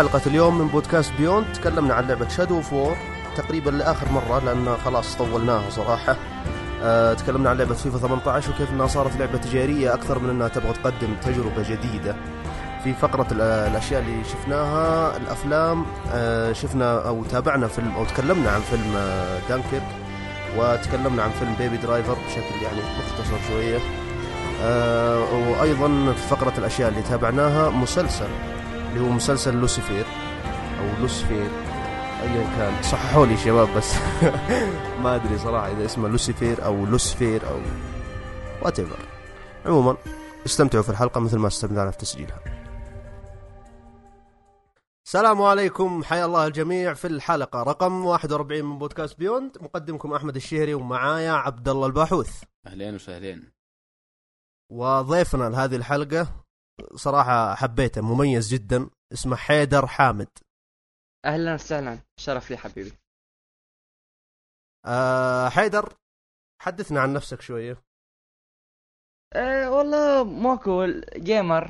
حلقة اليوم من بودكاست Beyond تكلمنا عن لعبة Shadow of War تقريبا لآخر مرة لأن خلاص طولناها صراحة. أه تكلمنا عن لعبة فيفا 18 وكيف إنها صارت لعبة تجارية أكثر من إنها تبغى تقدم تجربة جديدة. في فقرة ال- الأشياء اللي شفناها الأفلام أه شفنا أو تابعنا فيلم أو تكلمنا عن فيلم دانكيرك وتكلمنا عن فيلم Baby Driver بشكل يعني مختصر شوية. وأيضا في فقرة الأشياء اللي تابعناها مسلسل. اللي هو مسلسل لوسيفير أو لوسفير ايا كان. صححوا لي شباب بس ما أدري صراحة إذا اسمه لوسيفير أو لوسفير أو what عموما استمتعوا في الحلقة مثل ما استمتعنا في تسجيلها. السلام عليكم. حيا الله الجميع. في الحلقة رقم 41 من بودكاست Beyond مقدمكم أحمد الشهري ومعايا عبد الله الباحوث. أهلين وسهلين. وضيفنا لهذه الحلقة صراحة حبيته مميز جدا. اسمه حيدر حامد. أهلا وسهلا. شرف لي حبيبي. أه حيدر حدثنا عن نفسك شوية. أه والله موكو جيمر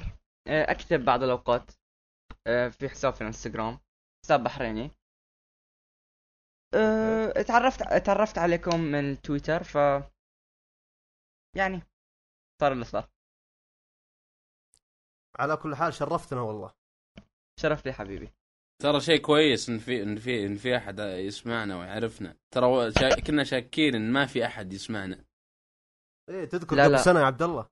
أه أكتب بعض الأوقات أه في حساب في الانستغرام حساب بحريني. أه تعرفت تعرفت عليكم من تويتر ف يعني صار اللي صار. على كل حال شرفتنا والله. شرف لي حبيبي. ترى شيء كويس إن في إن في إن في أحد يسمعنا ويعرفنا. ترى شا... كنا شاكين إن ما في أحد يسمعنا. إيه تذكر لا، قبل لا. سنة يا عبد الله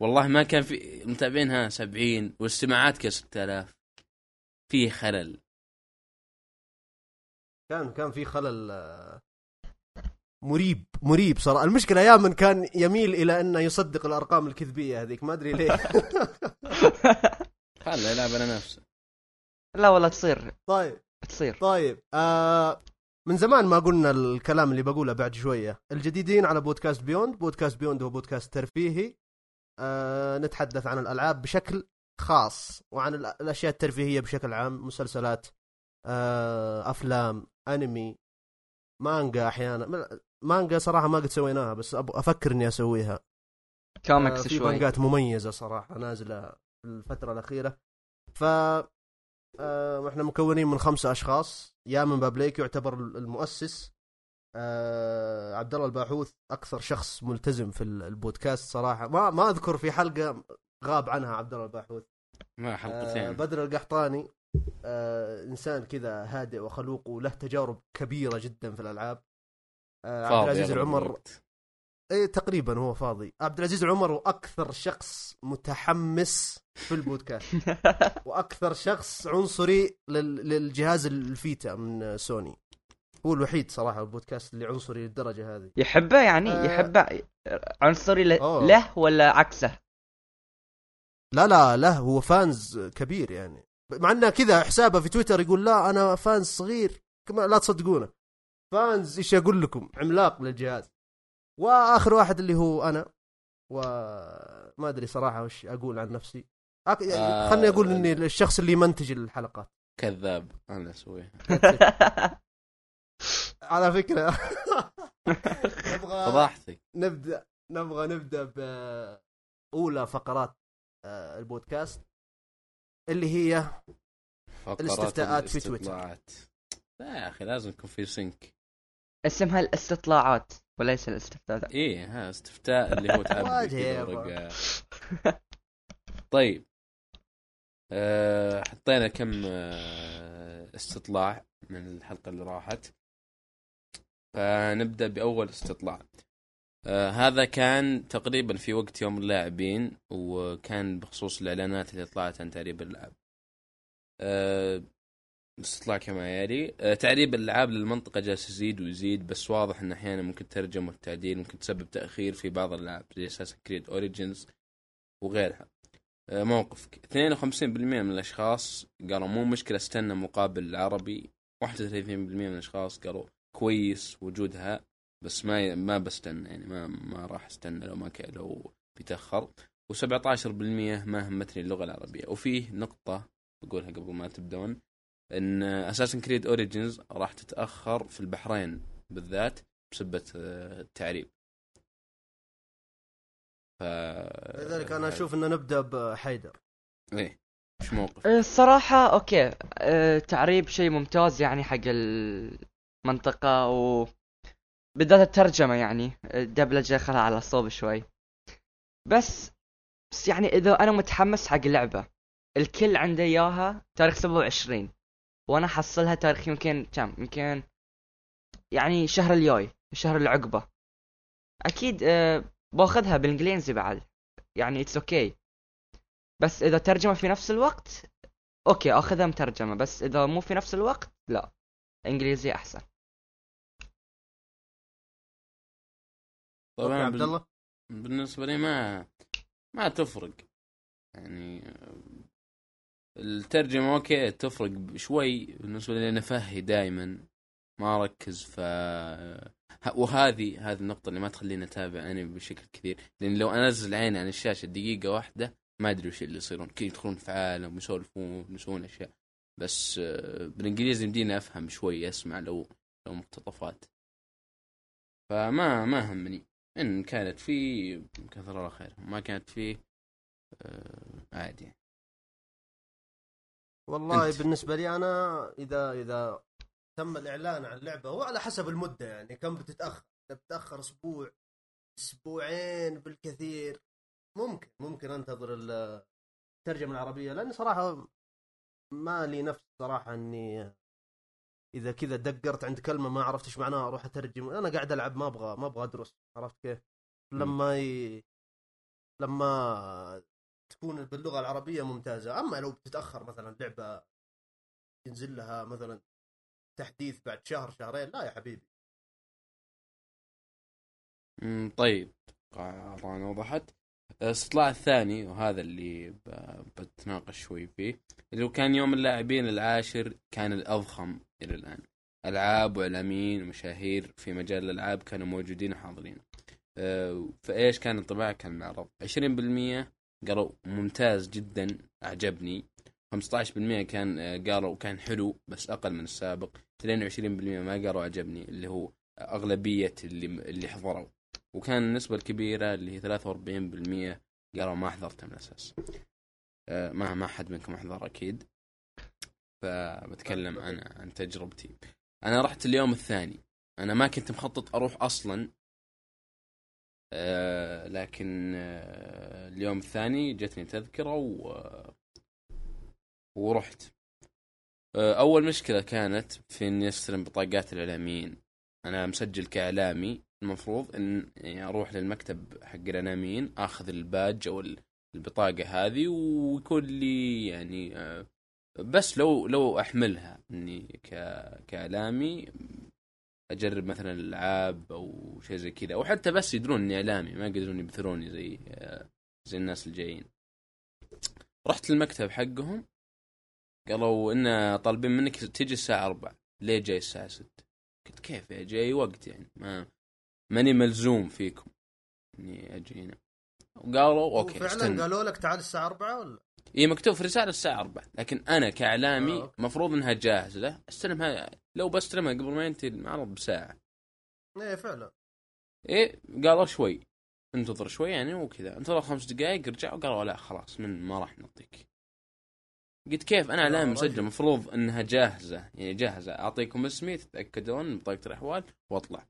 والله ما كان في متابعينها 70 والاستماعات كان 6000 فيه خلل. كان كان في خلل آه، مريب مريب صراحة. المشكلة أيام كان يميل إلى أنه يصدق الأرقام الكذبية هذيك ما أدري ليه. خله يلعب على نفسه. لا والله تصير. طيب. تصير. طيب آه من زمان ما قلنا الكلام اللي بقوله بعد شوية. الجديدين على بودكاست بيوند بودكاست بيوند هو بودكاست ترفيهي. آه نتحدث عن الألعاب بشكل خاص وعن ال- الأشياء الترفيهية بشكل عام مسلسلات آه أفلام أنمي مانجا أحيانا. مانجا صراحة ما قد سويناها بس أب- أفكر إني أسويها. آه، كوميكس في شوي. مانجات مميزة صراحة نازلة في الفترة الأخيرة. ف آه، إحنا مكونين من خمسة أشخاص. يامن بابليك يعتبر المؤسس. آه، عبد الله الباحوث أكثر شخص ملتزم في ال- البودكاست صراحة. ما ما أذكر في حلقة غاب عنها عبد الله الباحوث. ما آه، حلقتين بدر القحطاني آه، إنسان كذا هادئ وخلوق وله تجارب كبيرة جدا في الألعاب. آه، عبد فاضي العزيز العمر. إيه تقريبا هو فاضي. عبد العزيز العمر هو أكثر شخص متحمس في البودكاست. وأكثر شخص عنصري لل... للجهاز الفيتا من سوني. هو الوحيد صراحة البودكاست اللي عنصري للدرجة هذه. يحبه يعني آه. يحبه. عنصري ل- أوه. له ولا عكسه؟ لا لا لا هو فانز كبير يعني. مع إنه كذا حسابه في تويتر يقول لا أنا فانز صغير. لا تصدقونه. فانز إيش أقول لكم؟ عملاق للجهاز. وآخر واحد اللي هو أنا وما أدري صراحة وش أقول عن نفسي. أك... آه. خلني أقول إني الشخص اللي يمنتج الحلقات. كذاب. أنا اسويها على فكرة. نبغى فضحتك نبدأ نبغى نبدأ باولى فقرات آه، البودكاست اللي هي الاستفتاءات في تويتر. لا يا أخي لازم يكون في سنك اسمها الاستطلاعات وليس الاستفتاء. إيه ها استفتاء اللي هو. ورقة. طيب. أه حطينا كم أه استطلاع من الحلقة اللي راحت. فنبدأ بأول استطلاع. أه هذا كان تقريبا في وقت يوم اللاعبين وكان بخصوص الإعلانات اللي طلعت عن تعريب الألعاب أه استطلاع كما يلي. أه تعريب الألعاب للمنطقة جالس يزيد ويزيد بس واضح أن أحيانا ممكن ترجم والتعديل ممكن تسبب تأخير في بعض الألعاب زي أساس كريد أوريجينز وغيرها. آه، موقفك. 52% من الأشخاص قالوا مو مشكلة استنى مقابل العربي 31% من الأشخاص قالوا كويس وجودها بس ما ما بستنى يعني ما ما راح استنى لو ما. لو بيتأخر. و17% ما همتني اللغة العربية. وفيه نقطة بقولها قبل ما تبدون. إن اساسن كريد اوريجنز راح تتأخر في البحرين بالذات بسبة آه، التعريب. ف لذلك أنا أشوف ان نبدأ بحيدر. إيه إيش موقف؟ الصراحة أوكي آه، تعريب شيء ممتاز يعني حق المنطقة و بالذات الترجمة يعني. الدبلجة خلها على الصوب شوي. بس بس يعني إذا أنا متحمس حق اللعبة الكل عنده إياها تاريخ 27 وأنا حصلها تاريخ يمكن كم؟ يمكن يعني شهر الجاي الشهر اللي عقبه أكيد آه، باخذها بالإنجليزي بعد. يعني it's okay okay. بس إذا ترجمة في نفس الوقت okay أخذها مترجمة. بس إذا مو في نفس الوقت لا إنجليزي أحسن. طبعا عبد الله. بالنسبة لي ما ما تفرق. يعني الترجمة okay تفرق شوي بالنسبة لي أنا فهي دائما ما أركز ف وهذه هذه النقطة اللي ما تخليني أتابع أنمي بشكل كثير، لأن لو أنزل عيني عن الشاشة دقيقة واحدة ما أدري وش اللي يصيرون، كذا يدخلون في عالم ويسولفون ويسوون أشياء. بس آه، بالإنجليزي يمديني أفهم شوي أسمع لو لو مقتطفات. فما ما همني إن كانت في كثر الله خير، ما كانت في آه، عادي. والله أنت. بالنسبة لي أنا إذا إذا تم الإعلان عن اللعبة وعلى حسب المدة يعني كم بتتأخر إذا بتتاخر أسبوع أسبوعين بالكثير ممكن ممكن أنتظر ال- الترجمة العربية لاني صراحة ما لي نفس صراحة إني إذا كذا دقرت عند كلمة ما عرفت إيش معناها أروح أترجم أنا قاعد ألعب ما أبغى ما أبغى أدرس عرفت كيف؟ لما ي... لما تكون باللغة العربية ممتازة. أما لو بتتأخر مثلا لعبة ينزل لها مثلا تحديث بعد شهر شهرين لا يا حبيبي. مم، طيب. طبعا وضحت. الاستطلاع الثاني وهذا اللي بتناقش شوي فيه اللي هو كان يوم اللاعبين العاشر كان الأضخم إلى الآن. ألعاب وإعلاميين ومشاهير في مجال الألعاب كانوا موجودين وحاضرين. أه، فإيش كان انطباع كان المعرض 20% قالوا ممتاز جدا أعجبني. 15% كان آه، قالوا كان حلو بس أقل من السابق. 22% ما قالوا عجبني اللي هو أغلبية اللي اللي حضروا. وكان النسبة الكبيرة اللي هي 43% قالوا ما حضرت من الأساس. آه، ما ما حد منكم حضر أكيد. فبتكلم أنا عن تجربتي. أنا رحت اليوم الثاني. أنا ما كنت مخطط أروح أصلا. آه، لكن آه، اليوم الثاني جتني تذكرة و ورحت. آه، أول مشكلة كانت في إني أستلم بطاقات الإعلاميين. أنا مسجل كإعلامي. المفروض إن يعني أروح للمكتب حق الإعلاميين آخذ الباج أو البطاقة هذه ويكون لي يعني آه، بس لو لو أحملها إني كإعلامي أجرب مثلا الألعاب أو شيء زي كذا. أو حتى بس يدرون إني اعلامي ما يقدرون يبثروني زي آه، زي الناس الجايين. رحت المكتب حقهم قالوا إن طالبين منك تجي الساعة 4 ليه جاي الساعة 6 قلت كيف يا جاي؟ وقت يعني ما ماني ملزوم فيكم إني أجي هنا. وقالوا أوكي فعلا استنى. قالوا لك تعال الساعة 4 ولا؟ إي مكتوب في رسالة الساعة 4 لكن أنا كإعلامي آه، أوكي. مفروض إنها جاهزة. استلمها لو بستلمها قبل ما ينتهي المعرض بساعة. إيه فعلا. إيه قالوا شوي. انتظر شوي يعني وكذا. انتظر خمس دقائق رجعوا قالوا لا خلاص من ما راح نعطيك. قلت كيف؟ أنا رجل. مسجل. المفروض إنها جاهزة. يعني جاهزة. أعطيكم اسمي تتأكدون بطاقة الأحوال وأطلع.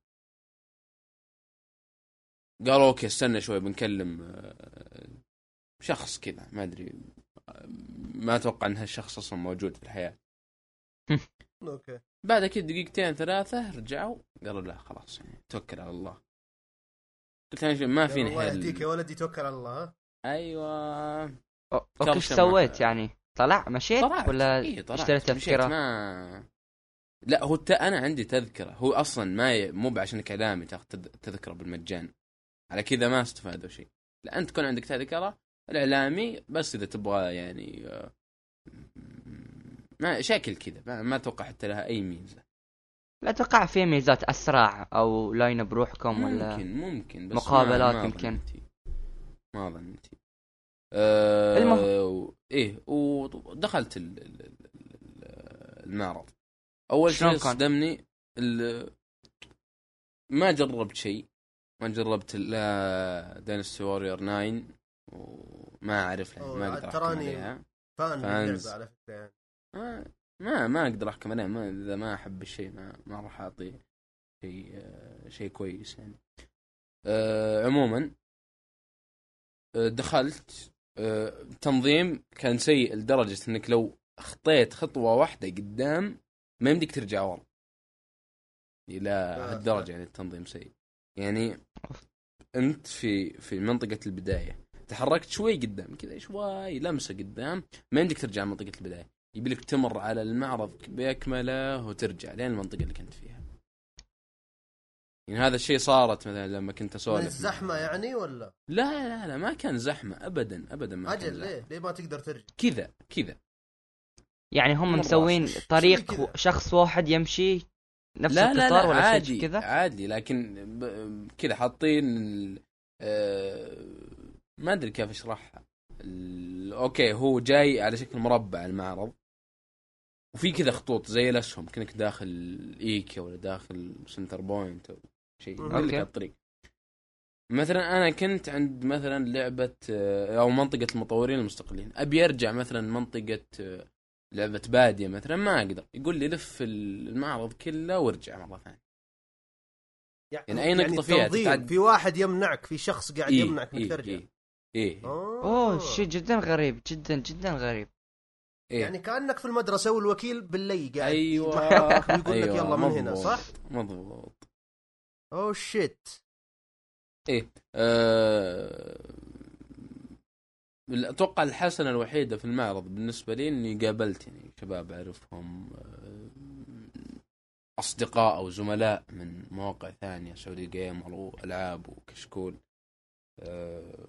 قالوا okay استنى شوي بنكلم آه، شخص كذا. ما أدري آه، ما أتوقع إن هالشخص أصلا موجود في الحياة. okay. بعد كذا دقيقتين ثلاثة رجعوا قالوا لا خلاص يعني توكل على الله. قلت أنا ما فيني الله يهديك يا حل ولدي توكل على الله. أيوه. okay إيش سويت. يعني؟ طلع؟ مشيت طلعت. ولا إيه طلعت. اشتريت مشيت. تذكرة؟ ما لا هو الت... أنا عندي تذكرة. هو أصلا ما ي... مو بعشانك اعلامي تاخذ تذ- تذكرة بالمجان. على كذا ما استفادوا شيء. لا أنت تكون عندك تذكرة الإعلامي بس إذا تبغى يعني آه، ما شكل كذا ما, ما أتوقع حتى لها أي ميزة لا أتوقع في ميزات أسرع أو لاين بروحكم ولا ممكن ممكن بس مقابلات ما يمكن. ما ظنيتي آه المهم. إيه ودخلت ال- ال- ال- ال- المعرض أول شيء؟ صدمني ال- ما جربت شيء ما جربت لا Dynasty Warriors 9 وما أعرف ما أقدر تراني- fan fans. على فكرة يعني ما ما, ما أقدر أحكم عليه ما إذا ما أحب الشيء ما, ما راح اعطيه شيء آه، شيء كويس يعني. آه عموما آه، دخلت آه تنظيم كان سيء لدرجة إنك لو خطيت خطوة واحدة قدام ما يمديك ترجع ورا. إلى هالدرجة يعني التنظيم سيء. يعني أنت في في منطقة البداية تحركت شوي قدام كذا شوي لمسة قدام ما يمديك ترجع منطقة البداية. يبي لك تمر على المعرض بأكمله وترجع لين المنطقة اللي كنت فيها. يعني هذا الشيء صارت مثلا لما كنت من اسولف الزحمة يعني ولا؟ لا لا لا ما كان زحمة ابدا ابدا ما كان أجل. ليه؟ ليه ما تقدر ترجع؟ كذا كذا. يعني هم مسوين طريق كذا؟ شخص واحد يمشي نفس لا لا القطار لا ولا عادي شيء كذا؟ عادي لكن ب- كذا حاطين آه، ما أدري كيف أشرحها. ال- okay هو جاي على شكل مربع المعرض. وفي كذا خطوط زي الأسهم كأنك داخل إيكيا ولا داخل Centrepoint أو شيء. يدلك. على الطريق. مثلا أنا كنت عند مثلا لعبة آه، أو منطقة المطورين المستقلين. أبي أرجع مثلا منطقة آه، لعبة بادية مثلا ما أقدر. يقول لي لف المعرض كله وارجع مرة ثانية. يعني أي نقطة فيها التنظيم، تتعد- في واحد يمنعك في شخص قاعد إيه يمنعك انك إيه ترجع. إيه إيه. أوه شيء جدا غريب جدا جدا غريب. إيه. يعني كأنك في المدرسة والوكيل باللي قاعد أيوه. ويقول لك أيوة، يلا من هنا صح؟ مضبوط. أوه shit إيه آه... أتوقع الحسنة الوحيدة في المعرض بالنسبة لي إني قابلت يعني شباب أعرفهم آه، أصدقاء أو زملاء من مواقع ثانية Saudi Gamer والعاب وكشكول آه،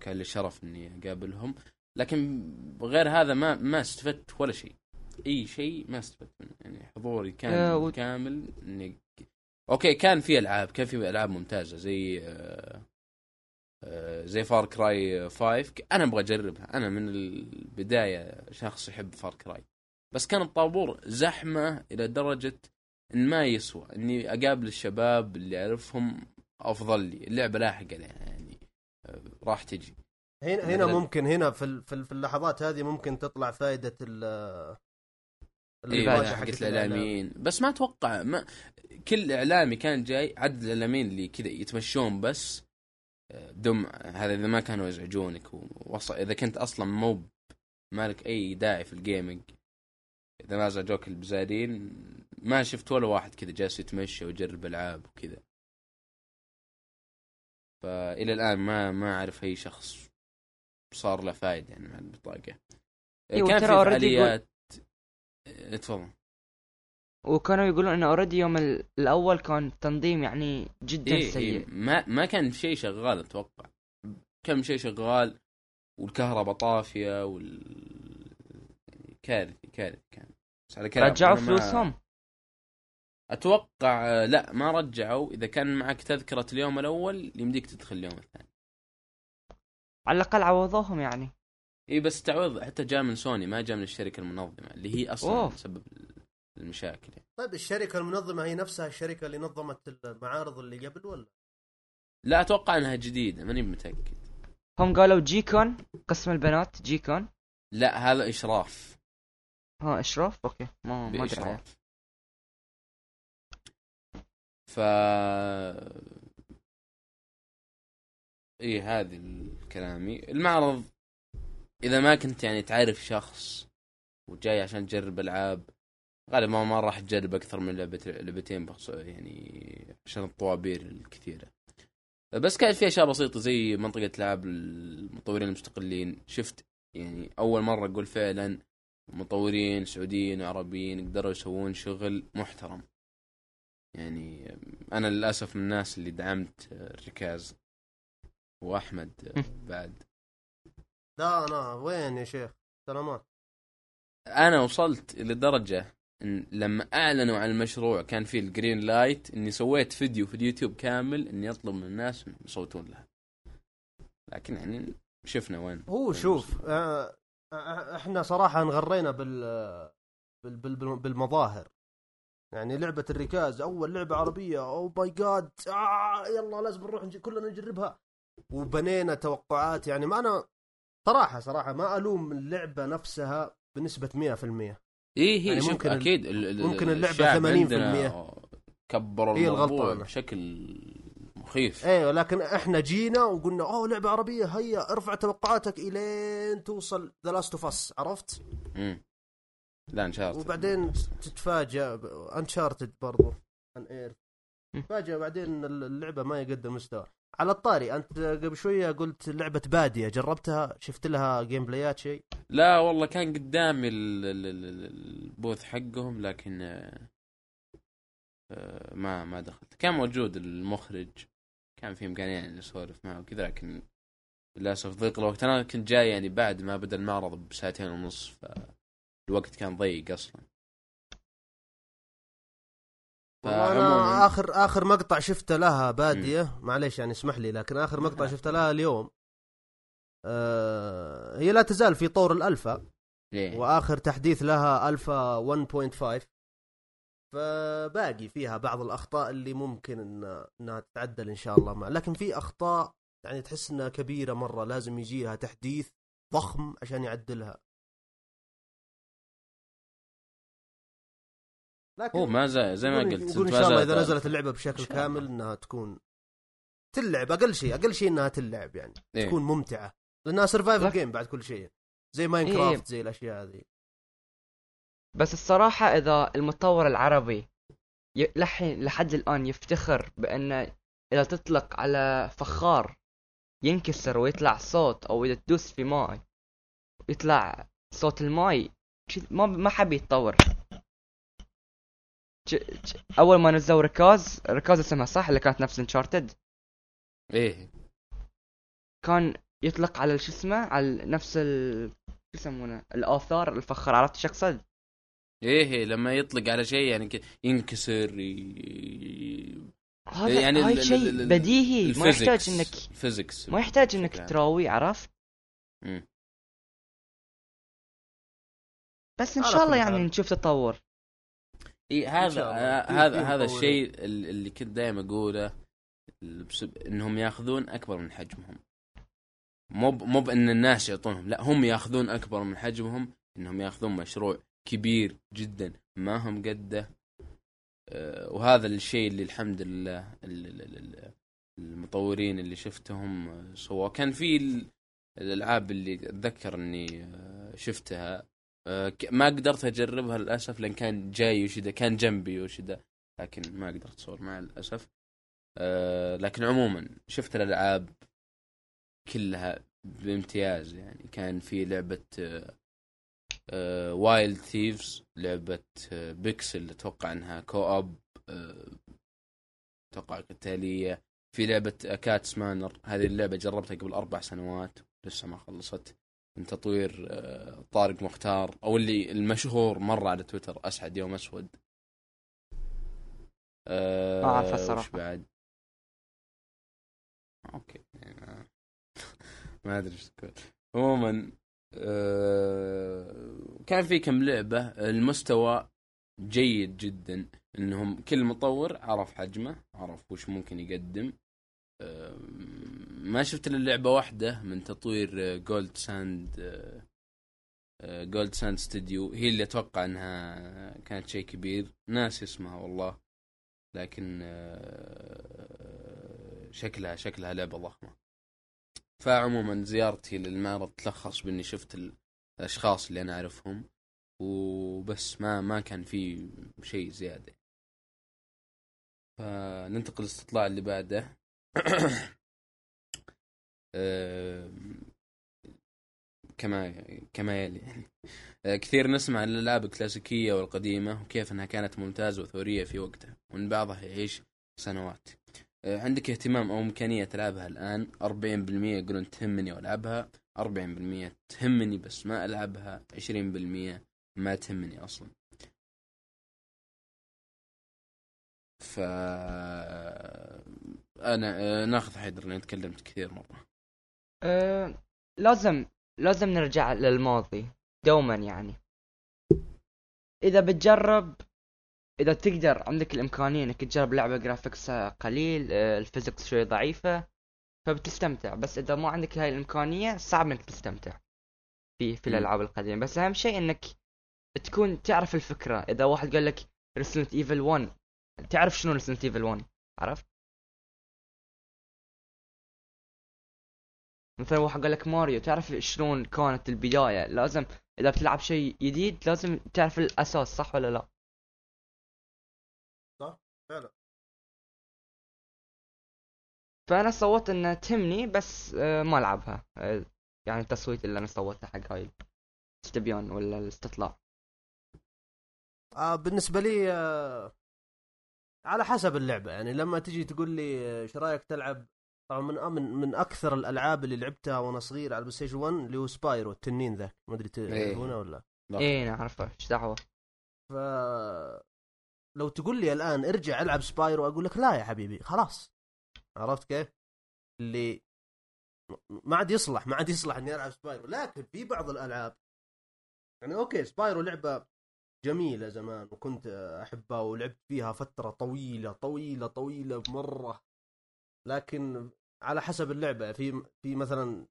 كان لي شرف إني أقابلهم. لكن غير هذا ما ما استفدت ولا شيء. أي شيء ما استفدت منه. يعني حضوري كان آه، و- كامل إني okay كان في ألعاب كان في ألعاب ممتازة زي آه، آه، زي Far Cry 5 أنا أبغى أجربها. أنا من البداية شخص يحب Far Cry بس كان الطابور زحمة إلى درجة إن ما يسوى. إني أقابل الشباب اللي أعرفهم أفضل لي. اللعبة لاحقة عليها يعني آه، راح تجي. هنا هنا ممكن هنا في في ال- في اللحظات هذه ممكن تطلع فائدة ال اي الواجهة حقت الإعلاميين. بس ما أتوقع ما كل إعلامي كان جاي عدد الإعلاميين اللي كذا يتمشون بس آه، بدون هذا إذا ما كانوا يزعجونك ووصل إذا كنت أصلا مو مالك أي داعي في الجيمنج إذا ما ازعجوك البزارين ما شفت ولا واحد كذا جالس يتمشى ويجرب ألعاب وكذا. فإلى الآن ما ما أعرف أي شخص صار له فائده يعني مع البطاقة. إيه، كان في فعاليات. آه، تفضل. وكانوا يقولون إنه already يوم ال- الأول كان تنظيم يعني جدا إيه سيء. إيه ما ما كان شيء شغال أتوقع. كم شيء شغال والكهرباء طافية وال يعني كارثي كارثي كان. بس على كلام رجعوا أنا ما- فلوسهم؟ أتوقع لا ما رجعوا. إذا كان معك تذكرة اليوم الأول يمديك تدخل اليوم الثاني. على الأقل عوضوهم يعني. اي بس تعويض حتى جاء من سوني ما جاء من الشركة المنظمة اللي هي أصلا أوه. سبب المشاكل يعني. طيب الشركة المنظمة هي نفسها الشركة اللي نظمت المعارض اللي قبل ولا؟ لا أتوقع إنها جديدة ماني متأكد. هم قالوا جيكون قسم البنات جيكون. لا هذا إشراف. ها إشراف؟ أوكي ما ما أدري. ف إيه هذه الكلامي. المعرض إذا ما كنت يعني تعرف شخص وجاي عشان تجرب ألعاب غالبا ما راح تجرب أكثر من لعبه لعبتين يعني عشان الطوابير الكثيرة. بس كانت في أشياء بسيطة زي منطقة العاب المطورين المستقلين. شفت يعني أول مرة أقول فعلا مطورين سعوديين وعربيين قدروا يسوون شغل محترم. يعني أنا للأسف من الناس اللي دعمت الركاز. وأحمد بعد. لا أنا وين يا شيخ؟ سلامات. أنا وصلت إلى درجه إن لما أعلنوا عن المشروع كان في ال Greenlight إني سويت فيديو في اليوتيوب كامل إني أطلب من الناس يصوتون لها. لكن يعني شفنا وين. هو وين شوف وصلنا. آه، إحنا صراحة انغرينا بال بال- بال- بال- بالمظاهر. يعني لعبة الركاز أول لعبة عربية أو ماي جاد آه يلا لازم نروح نج... كلنا نجربها. وبنينا توقعات. يعني ما أنا صراحة صراحة ما ألوم اللعبة نفسها بنسبة 100% إيه هي يعني ممكن أكيد ممكن اللعبة الشعب 80% عندنا كبروا هي الموضوع الغلطانة. بشكل مخيف. أيوه لكن إحنا جينا وقلنا أوه لعبة عربية هيا ارفع توقعاتك إلين توصل The Last of Us عرفت؟ مم. لا Uncharted وبعدين تتفاجأ Uncharted برضو. Unearthed مم. تفاجأ بعدين اللعبة ما يقدم مستوى على الطاري. أنت قبل شوية قلت لعبة بادية جربتها؟ شفت لها gameplay ات شيء؟ لا والله كان قدامي ال- ال- ال- ال- ال booth حقهم لكن آه، ما ما دخلت. كان موجود المخرج كان في امكانيه يعني اسولف معه وكذا لكن للأسف ضيق الوقت. أنا كنت جاي يعني بعد ما بدا المعرض بساعتين ونص فالوقت كان ضيق أصلا. أنا اخر آخر مقطع شفته لها بادية. معليش يعني اسمح لي لكن آخر مقطع شفته لها اليوم. آه هي لا تزال في طور الألفا ليه؟ وآخر تحديث لها ألفا 1.5 فباقي فيها بعض الأخطاء اللي ممكن إن- إنها تتعدل إن شاء الله مع لكن في أخطاء يعني تحس إنها كبيرة مرة لازم يجي لها تحديث ضخم عشان يعدلها. لكن هو ما زي زي ما قلت نقول إن شاء الله إذا. نزلت اللعبة بشكل. كامل إنها تكون تلعب أقل شيء أقل شيء إنها تلعب يعني إيه. تكون ممتعة لأنها survival game بعد كل شيء زي إيه. Minecraft زي الأشياء هذه بس الصراحة إذا المطور العربي ي- لحين لحد الآن يفتخر بأن إذا تطلق على فخار ينكسر ويطلع صوت أو إذا تدوس في ماي يطلع صوت الماي ما ما حب يتطور ج- ج- أول ما نزلوا ركاز ركاز اسمها صح؟ اللي كانت نفس Uncharted إيه. كان يطلق على شو اسمه؟ على نفس ال شو يسمونه؟ الآثار الفخار عرفت شو؟ إيه إيه، لما يطلق على شيء يعني ينكسر ي... هذا يعني يعني هاي شيء بديهي. ما يحتاج انك ال physics ما يحتاج إنك عام. تراوي عرفت. بس إن شاء الله يعني. نشوف تطور. اي هذا. آه، في- هذا في هذا. الشيء ال- اللي كنت دائما أقوله بسب... إنهم يأخذون أكبر من حجمهم مو ب... مو بان الناس يعطونهم لا هم يأخذون أكبر من حجمهم إنهم يأخذون مشروع كبير جدا ما هم قده آه، وهذا الشيء اللي الحمد لله ال- ال- ال- ال- المطورين اللي شفتهم سووا كان في ال- الألعاب اللي أتذكر إني آه، شفتها ما قدرت أجربها للأسف لأن كان جاي يوشيدا كان جنبي يوشيدا لكن ما قدرت أصور معه للأسف. آه، لكن عموما شفت الألعاب كلها بامتياز يعني. كان في لعبة Wild Thieves لعبة آه، بيكسل أتوقع إنها co-op أتوقع قتالية. في لعبة Cat's Manor هذه اللعبة جربتها قبل أربع سنوات لسه ما خلصت. من تطوير آه، طارق مختار أو اللي المشهور مرة على تويتر أسعد يوم أسود. آه ما أعرفها وش الصراحة. بعد؟ okay يعني ما- أدري إيش تقول. عموما آه كان في كم لعبة المستوى جيد جدا إنهم كل مطور عرف حجمه عرف وش ممكن يقدم. ما شفت إلا لعبة واحدة من تطوير Gold Sand Gold Sand Studio هي اللي أتوقع إنها كانت شيء كبير. ناس اسمها والله لكن آه، شكلها شكلها لعبة ضخمة. فعموما زيارتي للمعرض تلخص بإني شفت الأشخاص اللي أنا أعرفهم. وبس ما ما كان في شيء زيادة. فننتقل للاستطلاع اللي بعده. كما كما يلي. يعني كثير نسمع عن الألعاب الكلاسيكية والقديمة وكيف إنها كانت ممتازة وثورية في وقتها وان بعضها يعيش سنوات. آه، عندك اهتمام أو إمكانية تلعبها الآن؟ 40% يقولون تهمني والعبها 40% تهمني بس ما ألعبها. 20% ما تهمني أصلا. ف أنا آه، ناخذ حيدر لأن تكلمت كثير مرة. أه لازم لازم نرجع للماضي دوما يعني. إذا بتجرب إذا تقدر عندك الإمكانية إنك تجرب لعبة graphics قليل أه ال physics شوي ضعيفة فبتستمتع. بس إذا ما عندك هاي الإمكانية صعب إنك تستمتع في في. الألعاب القديمة. بس أهم شيء إنك تكون تعرف الفكرة. إذا واحد قال لك Resident Evil 1 تعرف شنو Resident Evil 1 عرفت؟ مثلا واحد قال لك ماريو تعرف شلون كانت البداية؟ لازم إذا بتلعب شيء جديد لازم تعرف الأساس صح ولا لا؟ فعلا. فأنا صوت انها تهمني بس آه، ما ألعبها. آه، يعني التصويت اللي أنا صوته حق هاي الاستبيان ولا الاستطلاع. آه بالنسبة لي آه على حسب اللعبة. يعني لما تجي تقول لي آه، إيش رايك تلعب طبعا من من من أكثر الألعاب اللي لعبتها وأنا صغير على ال PlayStation 1 اللي هو Spyro التنين ذاك ما أدري تعرفونه ولا لا. إيه نعرفه إيش دعوة؟ ف لو تقول لي الآن ارجع ألعب Spyro أقول لك لا يا حبيبي خلاص. عرفت كيف؟ اللي ما عاد يصلح ما عاد يصلح إني ألعب Spyro. لكن في بعض الألعاب يعني okay Spyro لعبة جميلة زمان وكنت أحبها ولعبت فيها فترة طويلة طويلة طويلة مرة. لكن على حسب اللعبة. في في مثلا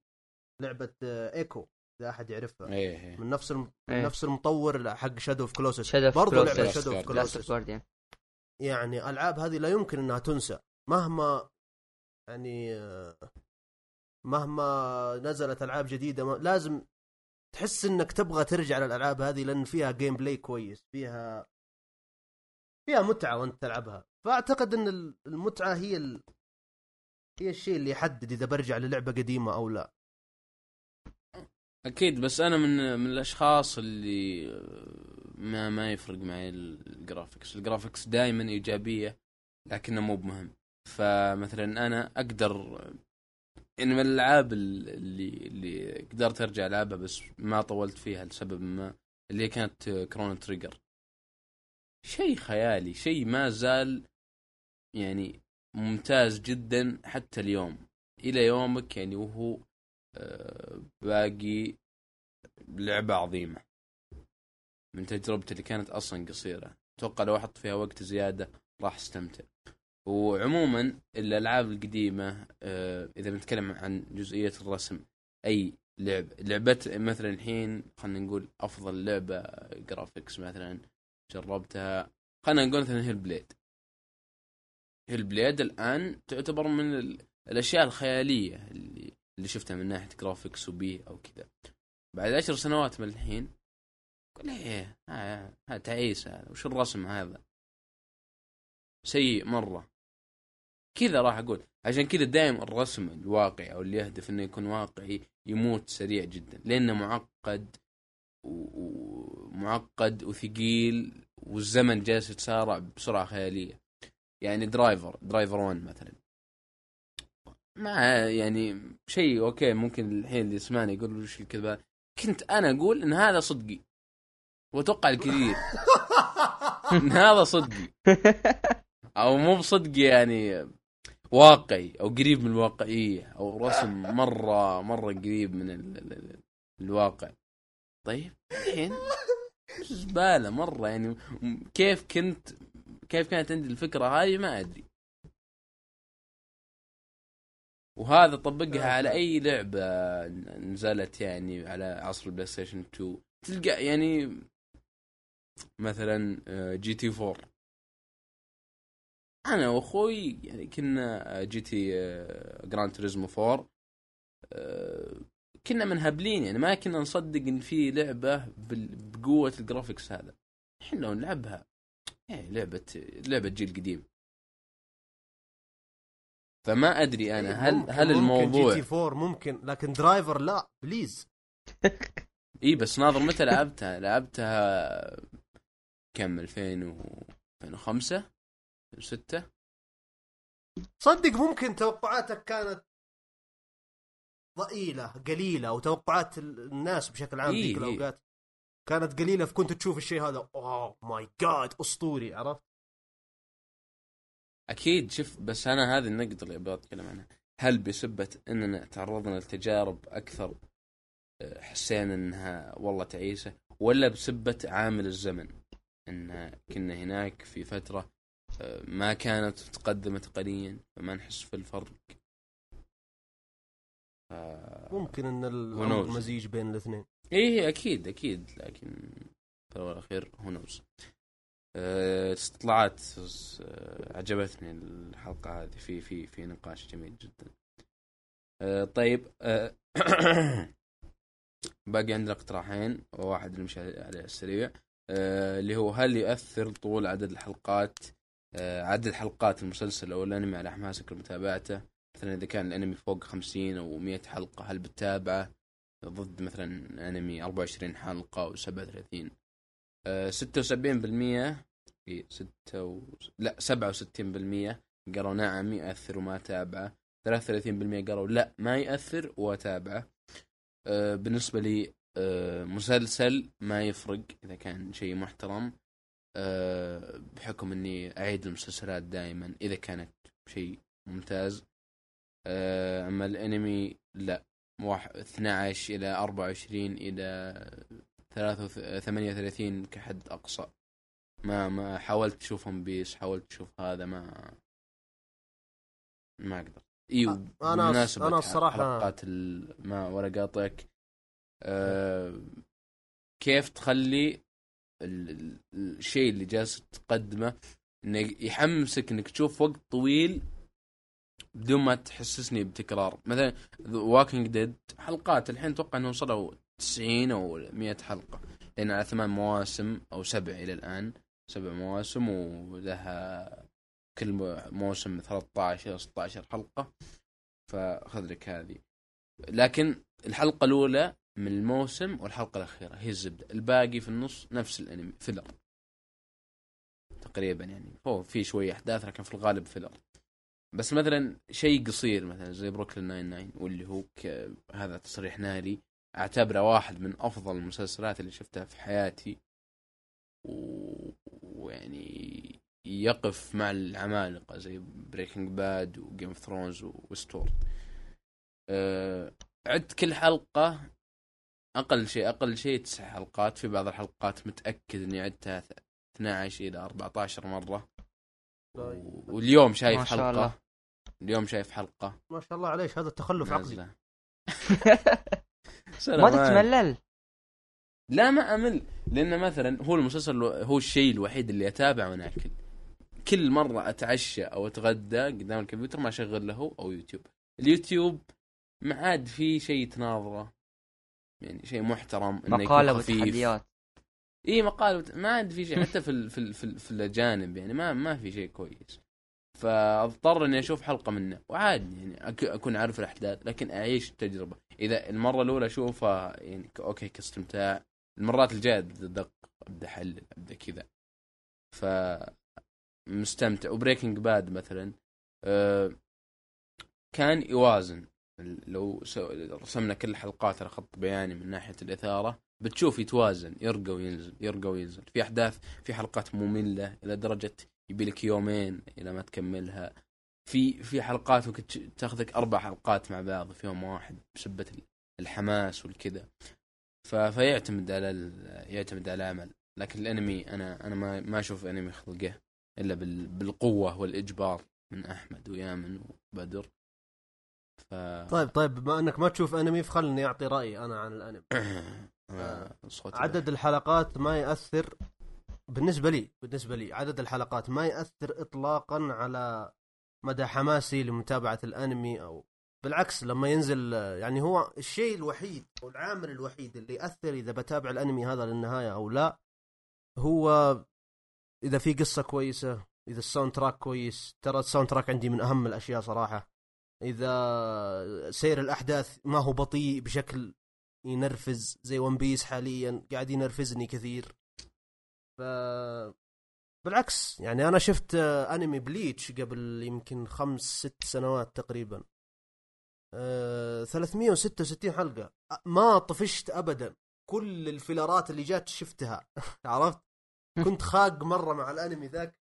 لعبة Ico إذا أحد يعرفها. إيه إيه. من نفس الم... من إيه. نفس المطور حق Shadow of Colossus. لعبه Shadow of Colossus يعني ألعاب هذه لا يمكن إنها تنسى. مهما يعني آه، مهما نزلت ألعاب جديدة ما لازم تحس إنك تبغى ترجع للألعاب هذه لأن فيها gameplay كويس فيها فيها متعة وأنت تلعبها. فأعتقد إن المتعة هي ال... هي الشيء اللي يحدد إذا برجع للعبة قديمة أو لا. أكيد بس أنا من من الأشخاص اللي ما ما يفرق معي ال graphics ال graphics دائما إيجابية لكنه مو بمهم. فمثلا أنا أقدر إن من الألعاب اللي اللي قدرت أرجع ألعبها بس ما طولت فيها لسبب ما اللي هي كانت Chrono Trigger شيء خيالي شيء ما زال يعني ممتاز جدا حتى اليوم. إلى يومك يعني وهو آه، باقي لعبة عظيمة. من تجربتي اللي كانت أصلا قصيرة. أتوقع لو أحط فيها وقت زيادة راح أستمتع. وعموما الألعاب القديمة آه، إذا بنتكلم عن جزئية الرسم أي لعب لعبة مثلا الحين خلينا نقول أفضل لعبة جرافيكس مثلا جربتها خلينا نقول مثلا Hellblade Hellblade الآن تعتبر من ال- الأشياء الخيالية اللي اللي شفتها من ناحية graphics وبي أو كذا. بعد عشر سنوات من الحين قول إيه ها تعيس هذا وش الرسم هذا؟ سيء مرة. كذا راح أقول. عشان كذا دائما الرسم الواقعي أو اللي يهدف إنه يكون واقعي يموت سريع جدا. لأنه معقد ومعقد وثقيل والزمن جالس يتسارع بسرعة خيالية. يعني Driver Driver 1 مثلا. ما يعني شيء okay ممكن الحين اللي يسمعني يقول وش الكذبة. كنت أنا أقول إن هذا صدقي. وأتوقع الكثير. إن هذا صدقي. أو مو بصدقي يعني واقعي أو قريب من الواقعية أو رسم مرة مرة قريب من ال ال ال الواقع. طيب الحين زباله مرة يعني كيف كنت كيف كانت عندي الفكرة هذه ما أدري. وهذا طبقها على أي لعبة نزلت يعني على عصر ال PlayStation 2 تلقى يعني مثلا آه، GT 4 أنا وأخوي يعني كنا GT آه، Gran Turismo 4 آه، كنا منهبلين يعني ما كنا نصدق إن في لعبة بقوة ال graphics هذا. الحين لو نلعبها. يعني لعبة لعبة جيل قديم. فما أدري أنا هل ممكن- هل ممكن الموضوع G T 4 ممكن لكن Driver لا please. اي بس ناظر متى لعبتها؟ لعبتها كم؟ 2000 و 2005 2006 صدق ممكن توقعاتك كانت ضئيلة قليلة وتوقعات ال- الناس بشكل عام إيه، ذيك إيه. كانت قليلة فكنت تشوف الشيء هذا. اوه ماي جاد أسطوري عرفت؟ أكيد شوف بس أنا هذه النقطة اللي أبغى أتكلم عنها. هل بسبه إننا تعرضنا لتجارب أكثر آه، حسينا إنها والله تعيسة ولا بسبه عامل الزمن؟ إن كنا هناك في فترة آه، ما كانت تقدم تقنيا فما نحس في الفرق. ف- ممكن إن knows. الامر مزيج بين الاثنين. إيه أكيد أكيد لكن في الأول والأخير هو نوز استطلاعات آه، عجبتني الحلقة هذه. في في في نقاش جميل جدا. آه، طيب آه، باقي عندنا اقتراحين. وواحد اللي مشى عليه السريع. آه، اللي هو هل يؤثر طول عدد الحلقات عدد حلقات المسلسل أو الأنمي على حماسك لمتابعته مثلا إذا كان الأنمي فوق 50 أو 100 حلقة هل بتتابعه؟ ضد مثلا أنمي 24 حلقة أو 37 آه، 76% في 6 و... لا 67% قالوا نعم يأثر وما تابعة. 33% قالوا لا ما يأثر واتابعه آه، بالنسبة لي آه، مسلسل ما يفرق إذا كان شيء محترم. آه، بحكم إني أعيد المسلسلات دائما إذا كانت شيء ممتاز. آه، أما الأنمي لا. 12 إلى 24 إلى 33 38 كحد أقصى. ما ما حاولت اشوفهم بيس حاولت أشوف هذا ما ما أقدر أيوه بمناسبة أنا الصراحة- حلقات ما ولا قاطعك أه كيف تخلي ال- ال- الشيء اللي جالس تقدمه إنه يحمسك إنك تشوف وقت طويل بدون ما تحسسني بتكرار. مثلا واكينج ديد حلقات الحين أتوقع إنهم وصلوا 90 أو 100 حلقة لأن على ثمان مواسم أو سبع إلى الآن. سبع مواسم ولها كل مو- موسم 13 إلى 16 حلقة. فخذ لك هذه. لكن الحلقة الأولى من الموسم والحلقة الأخيرة هي الزبدة. الباقي في النص نفس الأنمي filler تقريبا يعني. هو في شوية أحداث لكن في الغالب filler بس مثلا شيء قصير مثلا زي بروكلين 99 واللي هو. هذا تصريح ناري أعتبره واحد من أفضل المسلسلات اللي شفتها في حياتي. ويعني يقف مع العمالقة زي Breaking Bad و Game of Thrones وستورد أه عدت كل حلقة أقل شيء أقل شيء تسع حلقات. في بعض الحلقات متأكد إني عدتها 12 إلى 14 مرة. واليوم شايف ما شاء حلقة. الله. اليوم شايف حلقة. ما شاء الله عليك هذا التخلف عقلي. ما. تتملل. لا ما أمل. لأن مثلا هو المسلسل هو الشيء الوحيد اللي أتابعه وأنا اكل كل مرة أتعشى أو أتغدى قدام الكمبيوتر ما أشغل له أو يوتيوب. اليوتيوب ما عاد في شيء تناظره. يعني شيء محترم إنه خفيف. وتحديات. إي مقال ما عاد في شيء حتى في في في, في الأجانب يعني ما ما في شيء كويس. فأضطر إني أشوف حلقة منه وعادي يعني أكون عارف الأحداث لكن أعيش التجربة. إذا المرة الأولى أشوفها يعني أوكي كاستمتاع. المرات الجاية ادق أبدأ أحلل أبدأ كذا. ف مستمتع. وبريكنج باد مثلا أه كان يوازن. لو رسمنا كل الحلقات على خط بياني من ناحية الإثارة بتشوف يتوازن يرقى وينزل يرقى وينزل. في أحداث في حلقات مملة إلى درجة يبي لك يومين إلى ما تكملها. في في حلقات ممكن تاخذك أربع حلقات مع بعض في يوم واحد بسبة الحماس والكذا. فيعتمد على ال- يعتمد على العمل لكن الأنمي أنا أنا ما ما أشوف أنمي خلقه إلا بال- بالقوة والإجبار من أحمد ويامن وبدر. ف طيب طيب بما أنك ما تشوف أنمي فخلني أعطي رأيي أنا عن الأنمي. صوتي عدد الحلقات ما ياثر بالنسبة لي بالنسبة لي عدد الحلقات ما ياثر اطلاقا على مدى حماسي لمتابعة الأنمي أو بالعكس لما ينزل يعني هو الشيء الوحيد أو العامل الوحيد اللي ياثر إذا بتابع الأنمي هذا للنهاية أو لا هو إذا في قصة كويسة إذا ال soundtrack كويس. ترى ال soundtrack عندي من أهم الأشياء صراحة. إذا سير الأحداث ما هو بطيء بشكل ينرفز زي ون بيس حاليا قاعد ينرفزني كثير. ف بالعكس يعني أنا شفت أنمي بليتش قبل يمكن خمس ست سنوات تقريبا. آه، 366 حلقة. ما طفشت ابدا. كل الفيلرات اللي جات شفتها. عرفت؟ كنت خاق مرة مع الأنمي ذاك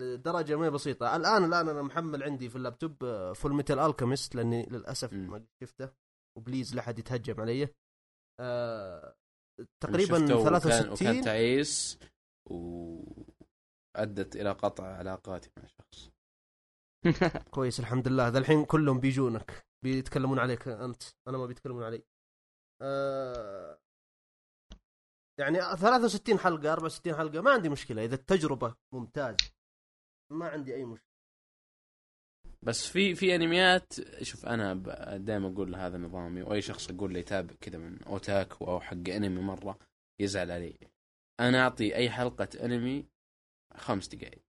لدرجة ما هي بسيطة. الآن الآن أنا محمل عندي في اللابتوب Fullmetal Alchemist لأني للأسف. ما شفته. و please لا حد يتهجم علي. آه تقريبا شفته وكان, 63 وكان تعيس وأدت إلى قطع علاقاتي مع شخص. كويس الحمد لله. ذا الحين كلهم بيجونك. بيتكلمون عليك أنت. أنا ما بيتكلمون علي. آه يعني 63 حلقة 64 حلقة ما عندي مشكلة. إذا التجربة ممتازة ما عندي أي مشكلة. بس في في أنميات شوف أنا دائما أقول هذا نظامي وأي شخص أقول له يتابع كذا من اوتاكو أو حق أنمي مرة يزعل علي. أنا أعطي أي حلقة أنمي خمس دقائق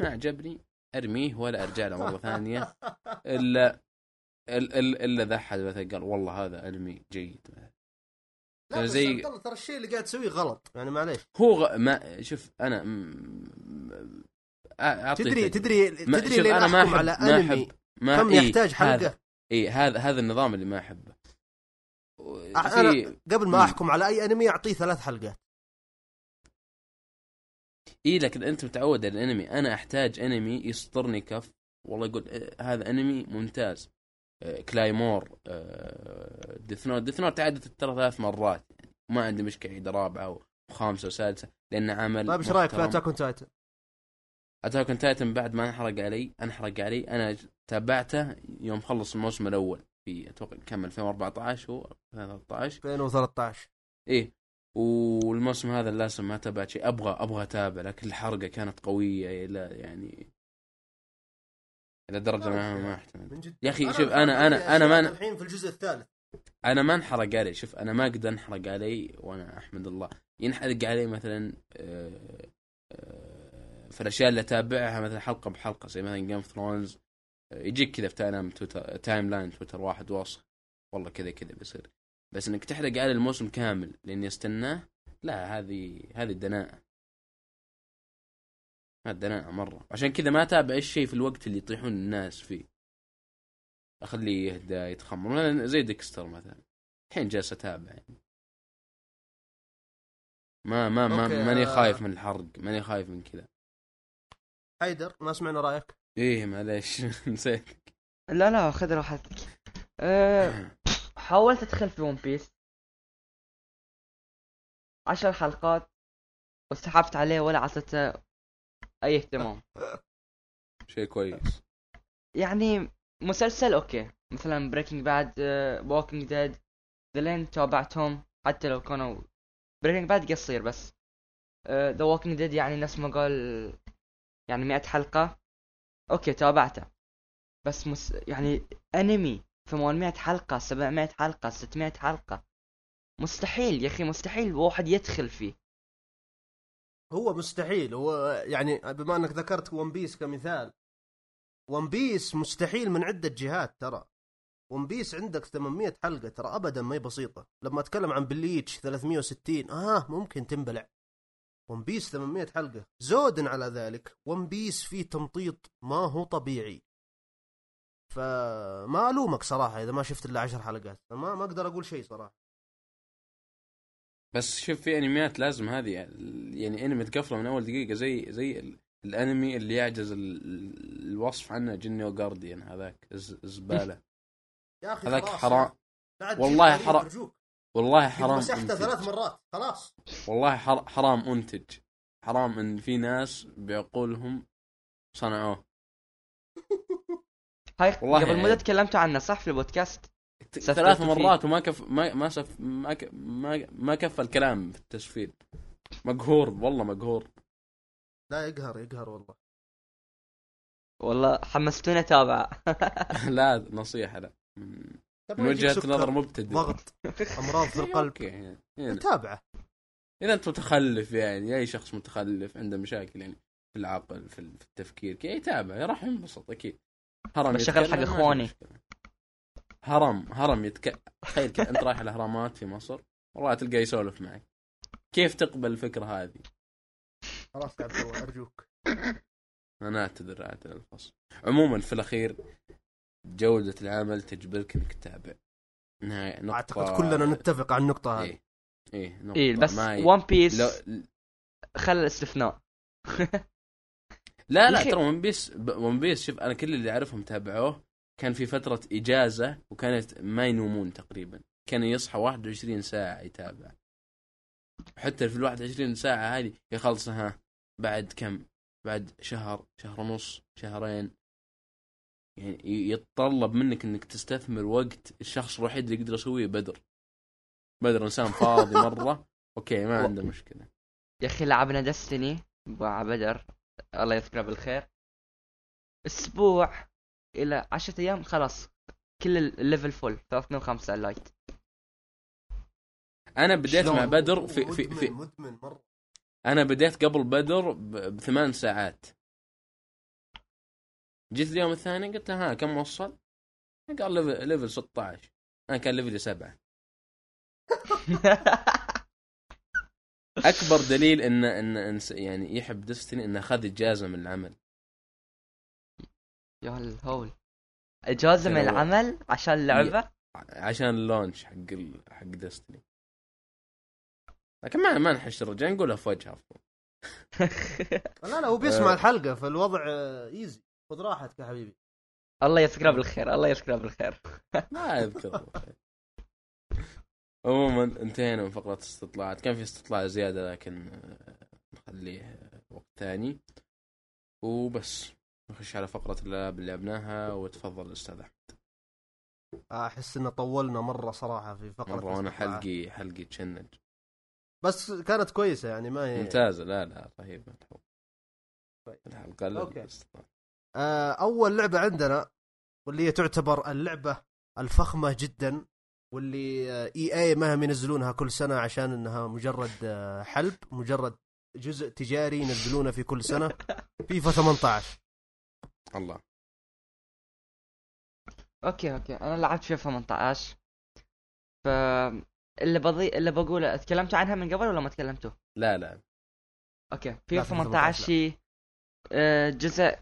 ما عجبني أرميه ولا أرجع له مرة ثانية. إلا الا إلا ذا أحد مثلا قال والله هذا أنمي جيد. لا زي ترى الشيء اللي قاعد تسويه غلط. يعني معليش. هو غ... ما شوف أنا م... تدري تدري تدري ليه أنا ما أحب على أنمي؟ ما كم إيه يحتاج حلقة؟ اي هذا هذا النظام اللي ما أحبه. أنا قبل ما أحكم على أي أنمي أعطيه ثلاث حلقات. اي لكن أنت متعود على الأنمي. أنا أحتاج أنمي يسطرني كف. والله يقول إيه، هذا أنمي ممتاز. إيه، Claymore Death Note Death Note عادت ترى ثلاث مرات. يعني ما عندي مشكلة عيد رابعة وخامسة وسادسة لأنه عمل طيب إيش رأيك؟ في Attack on Titan؟ Attack on Titan بعد ما انحرق علي انحرق علي أنا تابعته يوم خلص الموسم الأول في أتوقع كم 2014 هو 2013 2013 إيه والموسم هذا للأسف ما تابعت شيء أبغى أبغى أتابع لكن الحرقة كانت قوية إلى يعني إلى درجة ما ما أحتمل. يا أخي شوف أنا أنا أنا ما الحين في الجزء الثالث. أنا ما انحرق علي شوف أنا ما أقدر أنحرق علي وأنا أحمد الله. ينحرق علي مثلا آه، آه، في الاشياء اللي أتابعها مثلا حلقة بحلقة زي مثلا Game of Thrones يجيك كذا في time تويتر timeline تويتر واحد وصف والله كذا كذا بيصير. بس إنك تحرق على الموسم كامل لإني أستناه لا هذه هذه دناءة هذه دناءة مرة. عشان كذا ما أتابع إيش شيء في الوقت اللي يطيحون الناس فيه. أخليه يهدى يتخمر. زي Dexter مثلا. الحين جالس أتابع يعني. ما ما ما ماني آه. خايف من الحرق ماني خايف من كذا. حيدر ما سمعنا رأيك. إيه معليش نسيت. لا لا خذ راحتك. أه حاولت أدخل في One Piece عشر حلقات وسحبت عليه ولا عطيته أي اهتمام. شيء كويس. يعني مسلسل أوكي. مثلا Breaking Bad و Walking Dead ذلين تابعتهم حتى لو كانوا Breaking Bad قصير بس. The Walking Dead يعني نفس ما قال يعني مئة حلقة. أوكي تابعته. بس مس يعني أنمي 800 حلقة 700 حلقة 600 حلقة. مستحيل يا أخي مستحيل واحد يدخل فيه. هو مستحيل. هو يعني بما أنك ذكرت One Piece كمثال One Piece مستحيل من عدة جهات ترى. One Piece عندك 800 حلقة ترى ابدا ما هي بسيطة. لما أتكلم عن بليتش 360 آه ممكن تنبلع. One Piece 800 حلقة. زودا على ذلك. One Piece فيه تمطيط ما هو طبيعي. فما ألومك صراحة إذا ما شفت إلا عشر حلقات. ما ما أقدر أقول شيء صراحة. بس شوف في أنميات لازم هذه يعني أنمي تقفله من أول دقيقة. زي زي الأنمي اللي يعجز الوصف عنه جنيو جارديان هذاك. زباله يا أخي هذاك حرام. والله حرام. والله حرام مسحته ثلاث مرات خلاص. والله حرام إنتج. حرام إن في ناس بعقولهم صنعوه. هاي والله قبل مده تكلمتوا عنه صح في البودكاست؟ ثلاث مرات وما كف ما ما سف ما ك... ما ما كفى الكلام في التسفيل. مقهور والله مقهور. لا يقهر يقهر والله. والله حمستوني اتابع لا نصيحة لا. من وجهة نظر مبتدئ. ضغط. أمراض في القلب. يعني. تابعه إذا أنت متخلف يعني أي شخص متخلف عنده مشاكل يعني في العقل في التفكير كي يتابع راح ينبسط أكيد. هرم بشغل حق إخواني. هرم هرم يتك تخيل أنت رايح الأهرامات في مصر والله تلقى يسولف معك. كيف تقبل الفكرة هذه؟ خلاص عبد الله أرجوك. أنا أعتذر أعتذر الفصل عموما في الأخير جودة العمل تجبرك إنك تتابع. نقطة. أعتقد كلنا نتفق على النقطة هذه. إيه إيه نقطة. إيه بس ون بيس لو... خل الاستثناء. لا لا ترى ون بيس ون بيس شوف أنا كل اللي أعرفهم تابعوه كان في فترة إجازة وكانت ما ينومون تقريبا. كانوا يصحى 21 ساعة يتابع. حتى في ال 21 ساعة هذه يخلصها بعد كم؟ بعد شهر شهر ونص شهرين. يعني يتطلب منك إنك تستثمر وقت الشخص الوحيد اللي يقدر يسويه بدر. بدر إنسان فاضي مرة. أوكي ما عنده مشكلة. يا أخي لعبنا دستني مع بدر. الله يذكره بالخير. أسبوع إلى عشرة أيام خلاص. كل الليفل فول 305 اللايت أنا بديت؟ مع بدر في في في مدمن مرة. أنا بديت قبل بدر ب- بثمان ساعات. جيت اليوم الثاني قلت له ها كم وصل؟ قال ليفل, ليفل 16 أنا كان level ي سبعة. أكبر دليل ان ان إنس- يعني يحب Destiny إنه اخذ إجازة من العمل. يا الهول. إجازة من العمل عشان اللعبه عشان ال launch حق ال... حق Destiny لكن ما ما نحش الرجال نقولها في وجهه لا لا هو بيسمع آه. الحلقة فالوضع آه، easy خذ راحتك يا حبيبي. الله يذكره بالخير الله يذكره بالخير. ما أذكر. عموما انتهينا من فقرة استطلاعات. كان في استطلاع زيادة لكن آه، نخليه وقت ثاني. وبس نخش على فقرة الالعاب اللي لعبناها. وتفضل أستاذ أحمد. أحس إن طولنا مرة صراحة في فقرة مرة وأنا الاستطلاعات. حلقي حلقي تشنج. بس كانت كويسة يعني ما هي ممتازة. لا لا رهيبه الحلقة أوكي. آه، أول لعبة عندنا واللي هي تعتبر اللعبة الفخمة جدا واللي آه، EA ما هم ينزلونها كل سنة عشان إنها مجرد آه، حلب مجرد جزء تجاري ينزلونه في كل سنة. فيفا 18 الله. أوكي أوكي. أنا لعبت فيها 18 ف اللي بضي اللي بقوله تكلمتوا عنها من قبل ولا ما تكلمتوا؟ لا لا. أوكي. لا، فيفا 18 شيء آه، جزء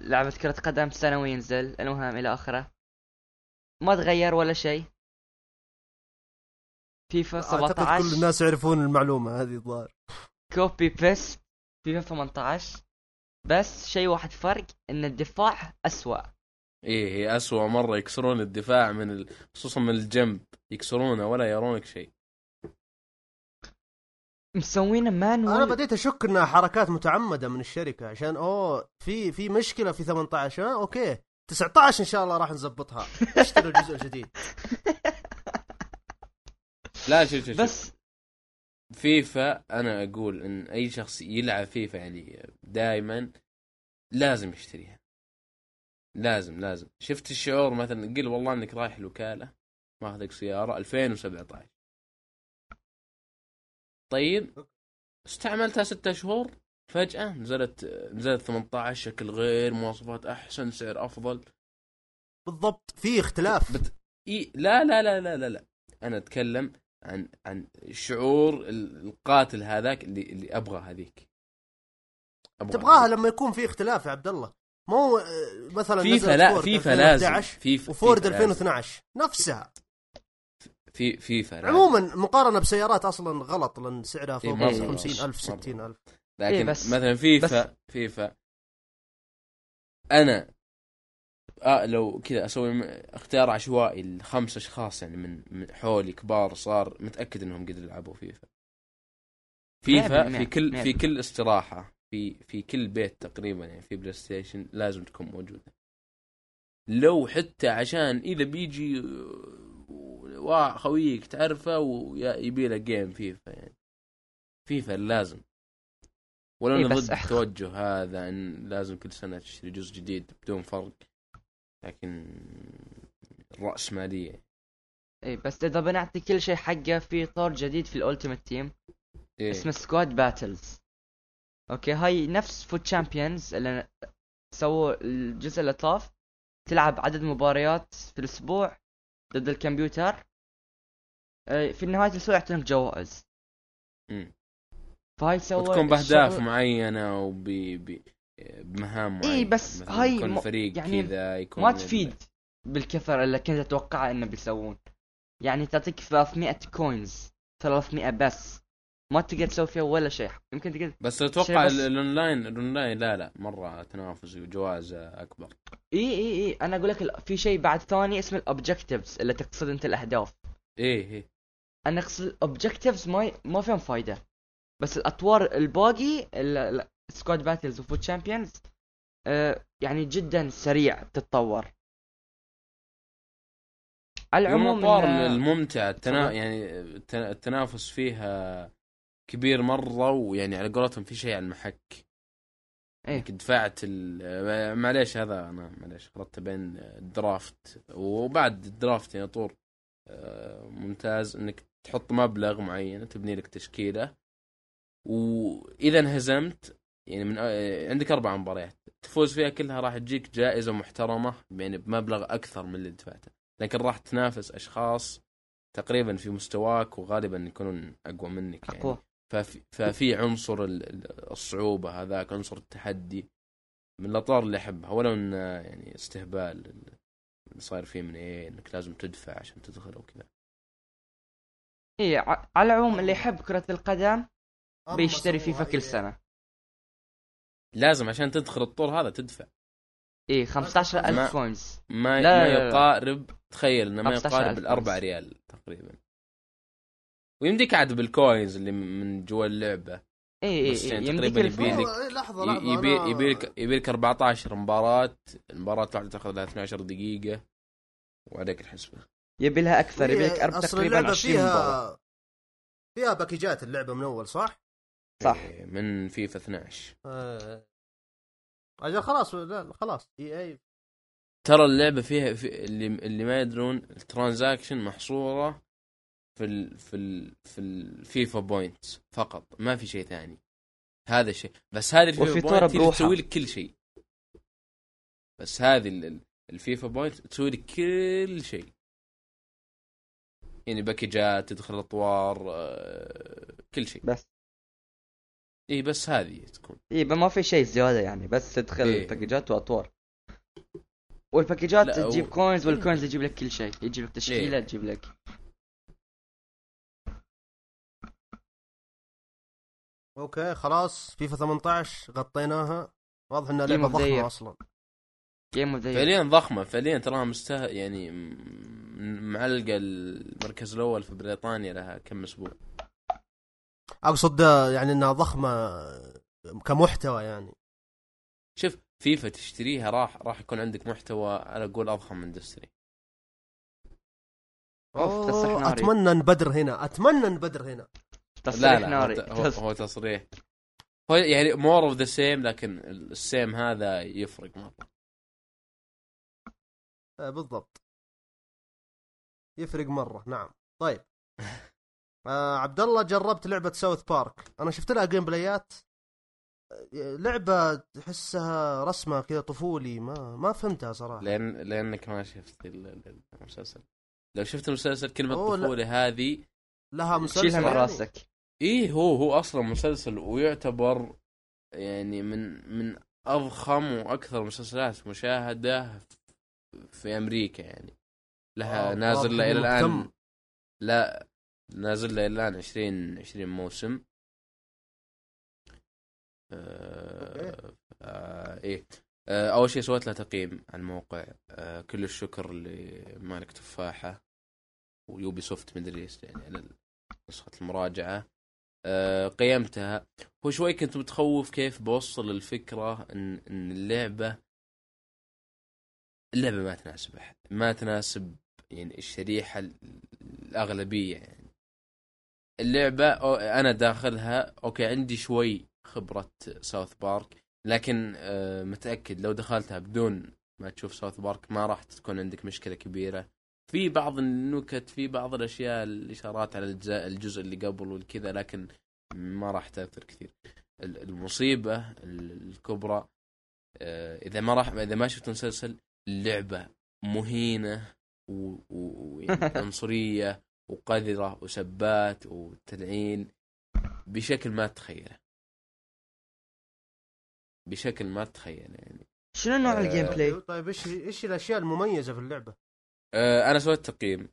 لعبة كرة قدم سنوي ينزل المهم إلى آخره. ما تغير ولا شيء. فيفا أعتقد 17 كل الناس يعرفون المعلومة هذه الظاهر. copy paste فيفا 18 بس شيء واحد فرق إن الدفاع أسوأ. إيه هي اسوء مرة يكسرون الدفاع من ال... خصوصا من الجنب. يكسرونه ولا يرونك شيء. مسوين manual أنا بديت أشك إنها حركات متعمدة من الشركة عشان أوه في في مشكلة في 18 آه أوكي. 19 إن شاء الله راح نظبطها اشتروا الجزء الجديد لا شوف شوف بس بس فيفا أنا أقول إن أي شخص يلعب فيفا يعني دائما لازم يشتريها. لازم لازم. شفت الشعور مثلا قل والله إنك رايح الوكاله ماخذك سيارة 2017 طيب. استعملتها ستة شهور فجأة نزلت نزلت 18 شكل غير مواصفات أحسن سعر أفضل. بالضبط في اختلاف. بت... إي لا لا لا لا لا لا. أنا أتكلم عن عن شعور ال- القاتل هذاك اللي اللي أبغى هذيك. أبغى تبغاها هذيك. لما يكون في اختلاف يا عبد الله. مو آه، مثلا فيفا لا فيفا لازم. 2011 فيفا وفورد فيفا لازم. 2012 نفسها. في فيفا لازم. عموما مقارنة بسيارات أصلا غلط لأن سعرها فوق مرة ال غلط. 50000 مرة. 60000 لكن إيه بس- مثلا فيفا بس- فيفا أنا آه لو كذا أسوي اختيار عشوائي لخمس أشخاص يعني من من حولي كبار صار متأكد إنهم قد لعبوا فيفا فيفا 100% في كل 100%. في كل استراحة في في كل بيت تقريبا يعني في بلاي ستيشن لازم تكون موجودة لو حتى عشان إذا بيجي آه، وا- خويك تعرفه ويبي له game فيفا يعني. فيفا لازم. ولو إيه أنا ضد التوجه هذا إن لازم كل سنة تشتري جزء جديد بدون فرق. لكن الرأسمالية اي بس إذا بنعطي كل شيء حقه في طور جديد في ال Ultimate Team. إيه. اسمه Squad Battles أوكي هاي نفس FUT Champions اللي سووا الجزء اللي طاف. تلعب عدد مباريات في الأسبوع. ضد الكمبيوتر آه، في نهاية الأسبوع يعطونك جوائز. فهاي سووا وتكون بأهداف الشغل- معينة وب ب- بمهام معينة. إيه، بس هاي يكون م- الفريق يعني كذا يكون ما تفيد بالكثر اللي كنت أتوقع إنه بيسوون. يعني تعطيك 300 coins 300 بس. ما تقدر تسوي فيها ولا شيء. يمكن تقدر. بس أتوقع بس- ال online ال online لا لا مرة تنافسي وجوائز أكبر. إي إي إي. أنا أقول لك في شيء بعد ثاني اسمه ال objectives اللي تقصد أنت الأهداف. إيه إيه أنا أقصد ال objectives ما. ما فيهم فايدة. بس الأطوار الباقي Squad Battles و FUT Champions آه، يعني جدا سريع تتطور. على العموم الأطوار إنه- الممتعة التنا... يعني الت- التنافس فيها كبير مرة ويعني على قولتهم في شيء على المحك. انك دفعت. معليش هذا أنا معليش خلطت بين الدرافت وبعد الدرافت يعني طور. آه، ممتاز إنك تحط مبلغ معين تبني لك تشكيلة. وإذا انهزمت يعني من آه، عندك أربع مباريات. تفوز فيها كلها راح تجيك جائزة محترمة يعني بمبلغ أكثر من اللي دفعته. لكن راح تنافس أشخاص تقريبا في مستواك وغالبا يكونون أقوى منك يعني. أقوى. ففي, ففي عنصر ال- ال- الصعوبة هذاك عنصر التحدي من الأطوار اللي أحبها ولو إنه يعني استهبال اللي صاير فيه من إيه إنك لازم تدفع عشان تدخل وكذا إي ع- على العموم اللي يحب كرة القدم بيشتري فيفا كل إيه. سنة لازم عشان تدخل الطور هذا تدفع إي 15000 ما- coins ما, لا، ما لا، لا. يقارب تخيل إنه ما 15,000 يقارب الأربع كويس. ريال تقريبا ويمديك عاد بال coins اللي من جوا اللعبة. اي اي بس يعني تقريباً الف- يبي لك- إيه، لحظة لحظة يبي يبي لك يبي لك 14 مباراة. المباراة الواحدة تاخذ لها 12 دقيقة. وعليك الحسبة. يبي لها أكثر يبي لك إيه، تقريبا اللعبة 20 مباراة. فيها فيها package ات اللعبة من أول صح؟ صح. إيه، من فيفا 12 آه. أجل خلاص لا خلاص إي إي. ترى اللعبة فيها في اللي اللي ما يدرون ال transaction محصورة. في ال في ال في الفيفا points فقط ما في شيء ثاني. هذا الشيء. بس هذه الفيفا point هي. تسوي لك كل شيء. بس هذه ال- ال- الفيفا point تسوي لك كل شيء. يعني package ات تدخل اطوار آه، كل شيء. بس. إي بس هذه تكون. إي ما في شيء زيادة يعني. بس تدخل إيه. package ات واطوار. وال package ات تجيب و- coins وال coins يجيب لك كل شيء. يجيب لك تشكيلة إيه. تجيب لك أوكي خلاص فيفا 18 غطيناها. واضح إنها لعبة. ضخمة أصلا. جيم اوف فعليا ضخمة فعليا تراها مسته يعني معلقة المركز الأول في بريطانيا لها كم أسبوع. أقصد يعني إنها ضخمة كمحتوى يعني. شوف فيفا تشتريها راح راح يكون عندك محتوى أنا أقول أضخم من دستري اوف أتمنى نبدر هنا أتمنى نبدر هنا. تصريح لا لا ناري. هو, هو, تصريح. هو يعني more of the same لكن ال same هذا يفرق مرة. آه، بالضبط. يفرق مرة نعم. طيب. آه عبد الله جربت لعبة ساوث بارك أنا شفت لها gameplay ات آه، لعبة تحسها رسمة كذا طفولي. ما ما فهمتها صراحة. لأن لأنك ما شفت ال- ال- المسلسل. لو شفت المسلسل كلمة أوه، لا. طفوله هذه لها مسلسل شيلها من يعني؟ راسك. إيه هو هو أصلا مسلسل ويعتبر يعني من من أضخم وأكثر مسلسلات مشاهدة في أمريكا يعني. لها آه، نازل لها إلى الآن. لا نازل لها إلى الآن 20 20 موسم. آه آه إيه. آه أول شيء سويت لها تقييم على الموقع. آه كل الشكر لمالك تفاحة و Ubisoft مدري إيش يعني على نسخة المراجعة. قيمتها. هو شوي كنت متخوف كيف بوصل الفكرة إن إن اللعبة اللعبة ما تناسب أحد ما تناسب يعني الشريحة ال- الأغلبية يعني. اللعبة أو- أنا داخلها أوكي عندي شوي خبرة South Park لكن آه متأكد لو دخلتها بدون ما تشوف ساوث بارك ما راح تكون عندك مشكلة كبيرة. في بعض النكت في بعض الأشياء الإشارات على الجزء, اللي قبل والكذا لكن ما راح تأثر كثير ال- المصيبة ال- الكبرى آه، إذا ما راح إذا ما شفت مسلسل اللعبه مهينة و- و- ويعني عنصرية وقذرة وسبات وتلعين بشكل ما تتخيله بشكل ما تتخيله يعني شنو نوع آه، الجيم بلاي؟ طيب إيش إيش الأشياء المميزة في اللعبة؟ آه، أنا سويت تقييم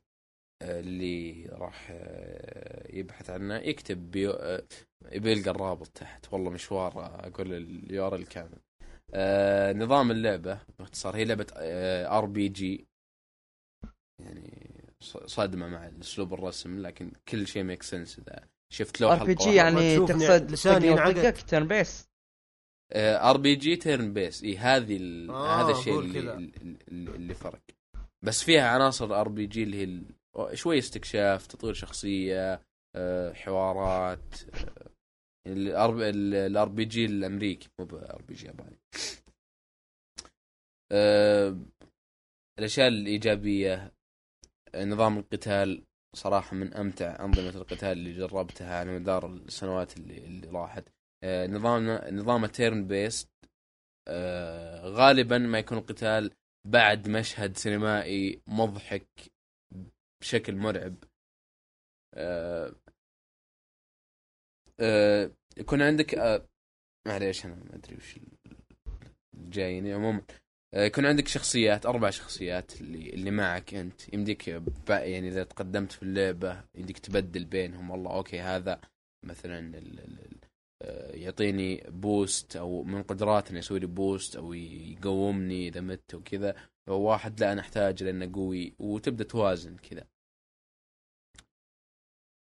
آه، اللي راح آه، يبحث عنه يكتب بيو... بيلقى الرابط تحت. والله مشوار أقول اليور الكامل نظام اللعبة باختصار هي لعبة آر بي جي. يعني ص- صدمة مع اسلوب الرسم لكن كل شيء ميك سنس إذا شفت لوحة آر بي جي. يعني تقصد لساني تقني ينعقد. وطقك turn based RPG turn based إي هذه هذا الشيء. اللي, اللي فرق. بس فيها عناصر RPG اللي هي شوي استكشاف تطوير شخصية آه، حوارات ال RPG الأمريكي. مو ب RPG ياباني. آه، الأشياء الإيجابية نظام القتال صراحة من أمتع أنظمة القتال اللي جربتها على مدار السنوات اللي, اللي راحت. آه، نظامنا نظام turn based غالبا ما يكون القتال بعد مشهد سينمائي مضحك بشكل مرعب. آه، آه، يكون عندك آه، معليش أنا ما أدري وش الجايني عموما. يكون عندك شخصيات أربع شخصيات اللي اللي معك أنت. يمديك يعني إذا تقدمت في اللعبة يمديك تبدل بينهم. والله أوكي هذا مثلا ال- ال- يعطيني boost أو من قدرات انه يسوي لي boost أو يقومني إذا مت وكذا. واحد لا أنا أحتاج لأنه قوي وتبدأ توازن كذا.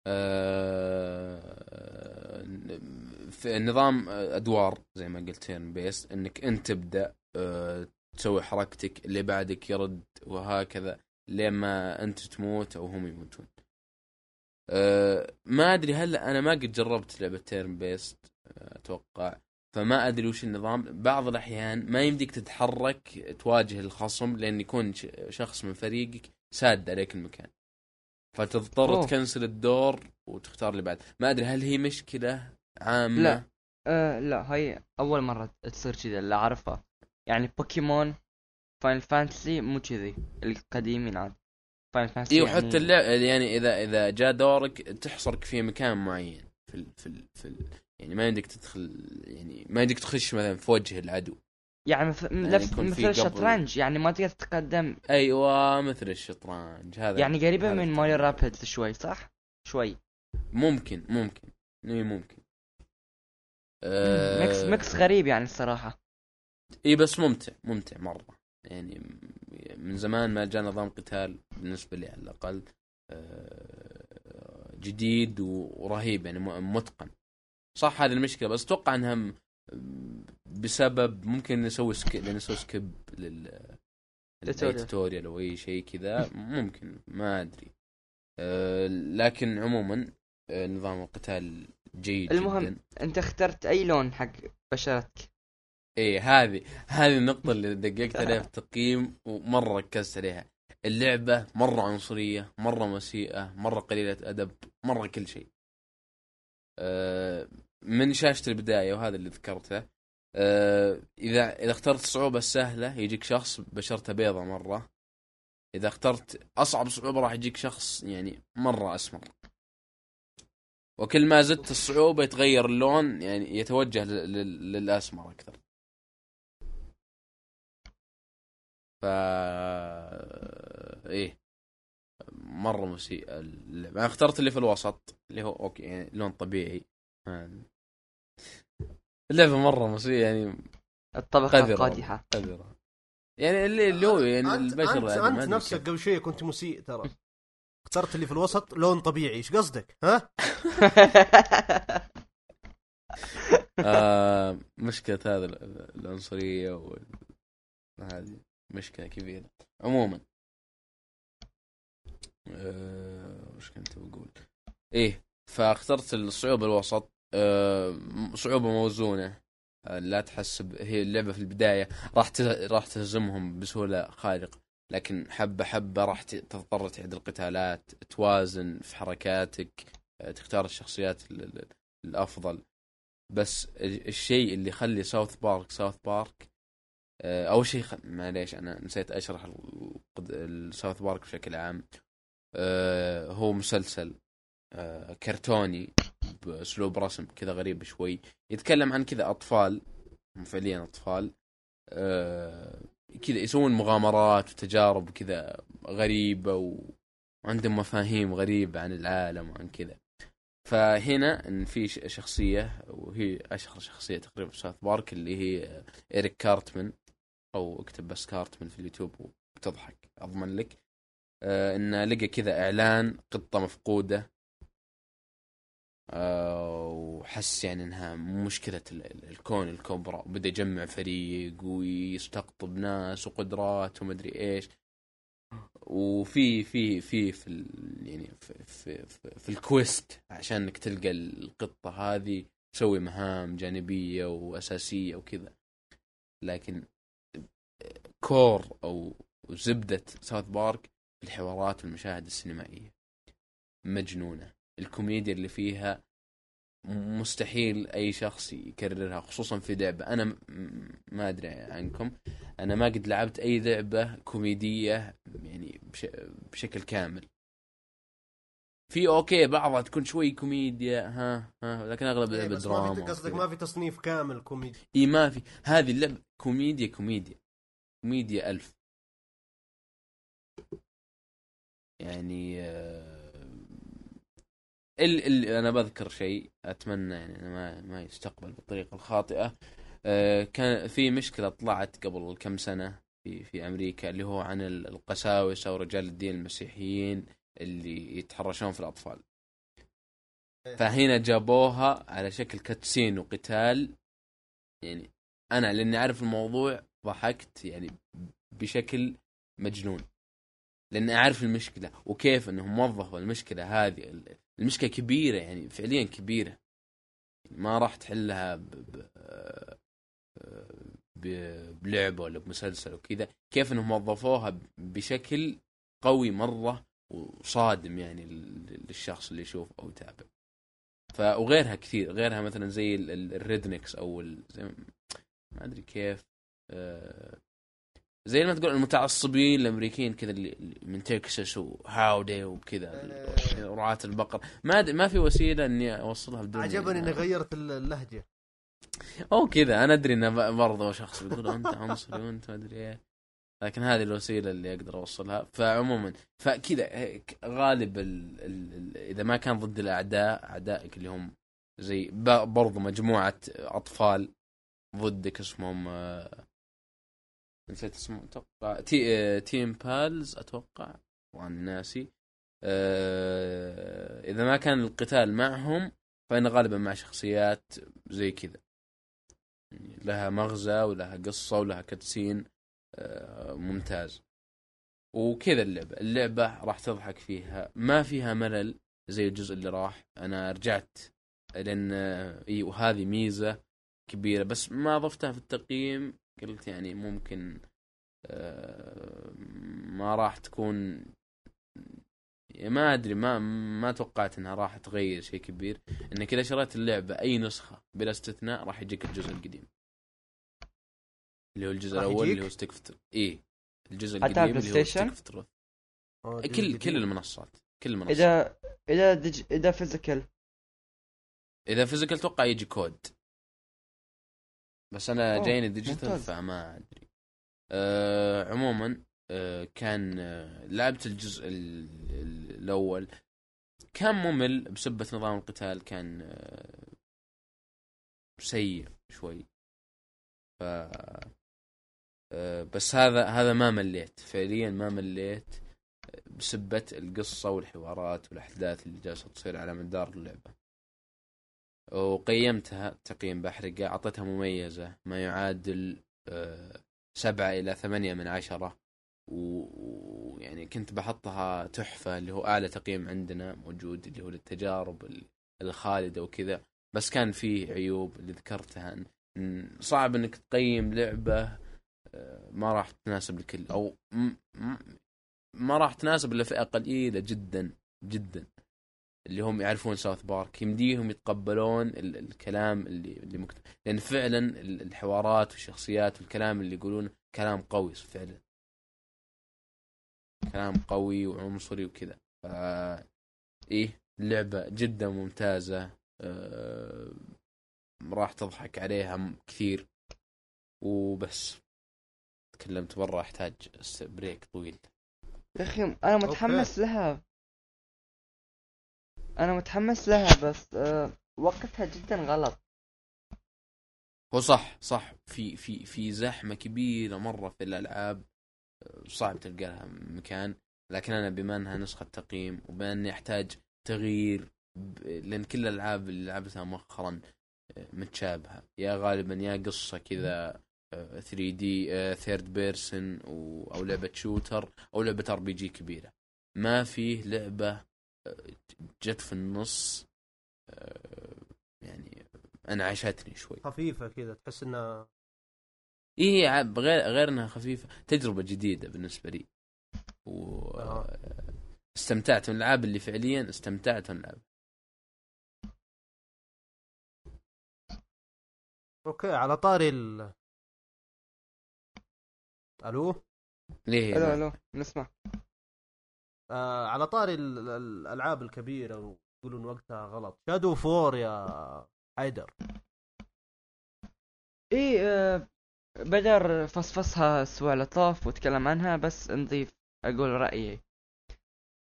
آه، في نظام أدوار زي ما قلت turn based إنك أنت تبدأ آه، تسوي حركتك اللي بعدك يرد وهكذا لين ما أنت تموت أو هم يموتون. أه ما أدري هل أنا ما قد جربت لعبة turn based أتوقع. فما أدري وش النظام. بعض الأحيان ما يمديك تتحرك تواجه الخصم لأن يكون شخص من فريقك ساد عليك المكان. فتضطر أوه. تكنسل الدور وتختار اللي بعد. ما أدري هل هي مشكلة عامة؟ لا. آه لا هاي أول مرة تصير كذا اللي أعرفها. يعني Pokémon Final Fantasy مو كذي القديمين عاد. أيوه حتى اللعب يعني إذا إذا جاء دورك تحصرك في مكان معين في ال في ال في ال يعني ما يمديك تدخل يعني ما يمديك تخش مثلا في وجه العدو. يعني مثل يعني مثل الشطرنج يعني ما تقدر تتقدم. أيوه مثل الشطرنج هذا يعني قريبة هذا من. Mario Rabbids شوي صح؟ شوي. ممكن ممكن. اي ممكن. mix آه، mix غريب يعني الصراحة. اي بس ممتع ممتع مرة. يعني من زمان ما جاء نظام قتال بالنسبة لي على الأقل آه، جديد ورهيب يعني متقن صح هذه المشكلة بس أتوقع إنها بسبب ممكن نسوي skip نسوي skip لل tutorial. ال tutorial أو أي شيء كذا ممكن ما أدري آه، لكن عموما آه، نظام القتال جيد المهم. جدا أنت اخترت أي لون حق بشرتك إيه هذه هذه النقطة اللي دققت عليها في التقييم ومرة ركزت عليها. اللعبة مرة عنصرية مرة مسيئة مرة قليلة أدب مرة كل شيء. آه، من شاشة البداية وهذا اللي ذكرته. آه، إذا إذا اخترت الصعوبة السهلة يجيك شخص بشرته بيضة مرة. إذا اخترت أصعب صعوبة راح يجيك شخص يعني مرة أسمر. وكل ما زدت الصعوبة يتغير اللون يعني يتوجه لل- لل- للأسمر أكثر. ف إيه. مرة مسيء اللعبة. أنا اخترت اللي في الوسط اللي هو أوكي يعني لون طبيعي. اللعبة مرة مسيئه يعني الطبقة قذرة. القادحة. قذرة. يعني اللي اللي هو يعني أنت- البشر انت, ما أنت نفسك. قبل شوية كنت مسيء ترى. اخترت اللي في الوسط لون طبيعي. إيش قصدك؟ ها؟ آه مشكلة هذا ال- العنصرية وال... هذه. مشكلة كبيرة. عموما. آه وش كنت بقول؟ إيه فاخترت الصعوبة الوسط آه صعوبة موزونة. آه لا تحسب هي اللعبة في البداية راح ت- راح تهزمهم بسهولة خارقه لكن حبة حبة راح ت- تضطر تعيد القتالات توازن في حركاتك آه، تختار الشخصيات ال- ال- الأفضل. بس ال- الشيء اللي يخلي ساوث بارك ساوث بارك أول شيء خ... معليش أنا نسيت أشرح الساوث بارك بشكل عام. آه، هو مسلسل آه، كرتوني بأسلوب رسم كذا غريب شوي. يتكلم عن كذا أطفال فعليا أطفال. آه، كذا يسوون مغامرات وتجارب كذا غريبة. وعندهم مفاهيم غريبة عن العالم وعن كذا. فهنا إن في شخصية وهي أشهر شخصية تقريبا في South Park اللي هي Eric Cartman. أو اكتب بس Cartman في اليوتيوب وبتضحك أضمن لك آه انه لقى كذا إعلان قطة مفقودة آه، وحس يعني إنها ال- الكون الكبرى. وبدا يجمع فريق ويستقطب ناس وقدرات ومدري إيش. وفي في في في يعني في في, في, في الكويست عشان إنك تلقى القطة هذه تسوي مهام جانبية وأساسية وكذا. لكن كور أو زبدة ساوث بارك في الحوارات والمشاهد السينمائية. مجنونة. الكوميديا اللي فيها مستحيل أي شخص يكررها خصوصا في لعبة. أنا ما أدري عنكم. أنا ما قد لعبت أي لعبة كوميدية يعني بش بشكل كامل. في أوكي بعضها تكون شوي كوميديا ها ها لكن أغلب إيه، لعبه دراما قصدك. ما في تصنيف كامل كوميدي. اي ما في. هذه اللعبة كوميديا كوميديا. كوميديا ألف. يعني آه، ال ال أنا بذكر شيء أتمنى يعني ما ما يستقبل بالطريقة الخاطئة. آه، كان في مشكلة طلعت قبل كم سنة في في أمريكا اللي هو عن ال- القساوسة ورجال الدين المسيحيين اللي يتحرشون في الأطفال. فهنا جابوها على شكل كاتسين وقتال يعني أنا لأني أعرف الموضوع ضحكت يعني بشكل مجنون. لاني أعرف المشكلة وكيف انهم وظفوا المشكلة هذه. المشكلة كبيرة يعني فعليا كبيرة. ما راح تحلها ب... ب... ب... بلعبة ولا بمسلسل وكذا. كيف إنهم وظفوها بشكل قوي مرة وصادم يعني لل- للشخص اللي يشوف أو يتابع. ف وغيرها كثير. غيرها مثلا زي ال- ال- الريدنكس أو ال... زي ما أدري كيف. آه، زي ما تقول المتعصبين الأمريكيين كذا اللي من تكساس وهاودي وكذا رعاة البقر. ما ما في وسيلة إني أوصلها بدون عجبني إني غيرت اللهجة. أو كذا أنا أدري إنه برضه شخص بيقول أنت عنصري وأنت ما أدري إيه. لكن هذه الوسيلة اللي أقدر أوصلها. فعموما فكذا غالب ال ال ال إذا ما كان ضد الأعداء أعدائك اللي هم زي ب- برضو مجموعة أطفال ضدك اسمهم آه، نسيت اسمه أتوقع Freedom Pals أتوقع. وأنا ناسي. آه، إذا ما كان القتال معهم فإن غالبا مع شخصيات زي كذا. لها مغزى ولها قصة ولها cutscene آه، ممتاز. وكذا اللعبة. اللعبة راح تضحك فيها. ما فيها ملل زي الجزء اللي راح. أنا رجعت لأن آه، إي وهذه ميزة كبيرة. بس ما ضفتها في التقييم. قلت يعني ممكن آه، ما راح تكون ما أدري ما ما توقعت إنها راح تغير شيء كبير. إنك إذا شريت اللعبة أي نسخة بلا استثناء راح يجيك الجزء القديم. اللي هو الجزء الأول؟ اللي هو Stick of Truth اي الجزء القديم اللي هو البلاي ستيشن؟ Stick of Truth آه، كل جديد. كل المنصات كل المنصات. إذا إذا دج... إذا physical إذا physical توقع يجي كود بس أنا أوه، جايني digital. فما أدري. آه عموما آه كان آه لعبت الجزء ال- ال- الأول. كان ممل بسبة نظام القتال كان آه سيء شوي. ف آه بس هذا هذا ما مليت. فعليا ما مليت بسبة القصة والحوارات والأحداث اللي جالسة تصير على مدار اللعبة. وقيمتها تقييم بحرقة أعطيتها مميزة ما يعادل آه، سبعة إلى ثمانية من عشرة. ويعني كنت بحطها تحفة اللي هو أعلى تقييم عندنا موجود اللي هو للتجارب ال- الخالدة وكذا. بس كان فيه عيوب اللي ذكرتها صعب إنك تقيم لعبة آه، ما راح تناسب الكل أو ما راح تناسب الا فئة قليلة جدا جدا. اللي هم يعرفون ساوث بارك يمديهم يتقبلون ال- الكلام اللي اللي مكتوب لأن فعلا ال- الحوارات والشخصيات والكلام اللي يقولون كلام قوي فعلا. كلام قوي وعنصري وكذا. ف إيه اللعبة جدا ممتازة. آه... راح تضحك عليها كثير. وبس. تكلمت برا أحتاج بريك طويل. يا أخي أنا متحمس لها. أنا متحمس لها بس آه وقتها جدا غلط. هو صح صح. في في في زحمة كبيرة مرة في الألعاب آه، صعب تلقى لها مكان. لكن أنا بما أنها نسخة تقييم وبما أني أحتاج تغيير لأن كل الألعاب اللي لعبتها مؤخرا آه، متشابهة. يا غالبا يا قصة كذا 3D third person أو لعبة shooter أو لعبة RPG كبيرة. ما فيه لعبة جت في النص آه، يعني انعشتني شوي. خفيفة كذا تحس إنها إيه عب- غير غير إنها خفيفة تجربة جديدة بالنسبة لي. و آه. استمتعت من الألعاب اللي فعليا استمتعت من العاب أوكي على طاري ال ألو؟ ليه؟ ألو ألو نسمع. آه على طاري ال- ال- الألعاب الكبيرة ويقولون وقتها غلط. Shadow of War يا حيدر. إيه آه، بدر فصفصها أسبوع لطاف وتكلم عنها بس نضيف أقول رأيي.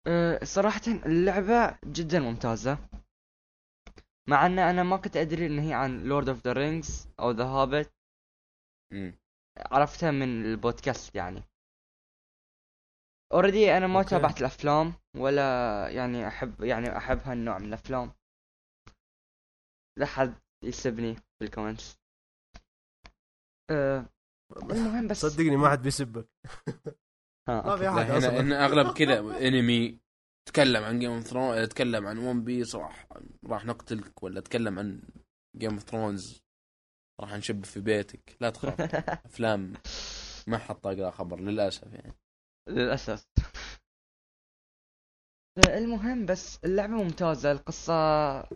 آه، صراحة اللعبة جدا ممتازة. مع إن أنا ما كنت أدري إن هي عن Lord of the Rings أو The Hobbit. عرفتها من البودكاست يعني. already أنا ما. تابعت الأفلام ولا يعني احب يعني احب هالنوع من الأفلام. لا حد يسبني في ال comments. أه المهم بس صدقني ما حد بيسبك. ما في. أحد أصلا. هنا أغلب كذا انمي تكلم عن Game of Thrones تكلم عن One Piece راح راح نقتلك ولا تكلم عن Game of Thrones راح نشب في بيتك. لا تخاف. أفلام ما حد طاق لها خبر للأسف يعني. للأسف. المهم بس اللعبة ممتازة القصة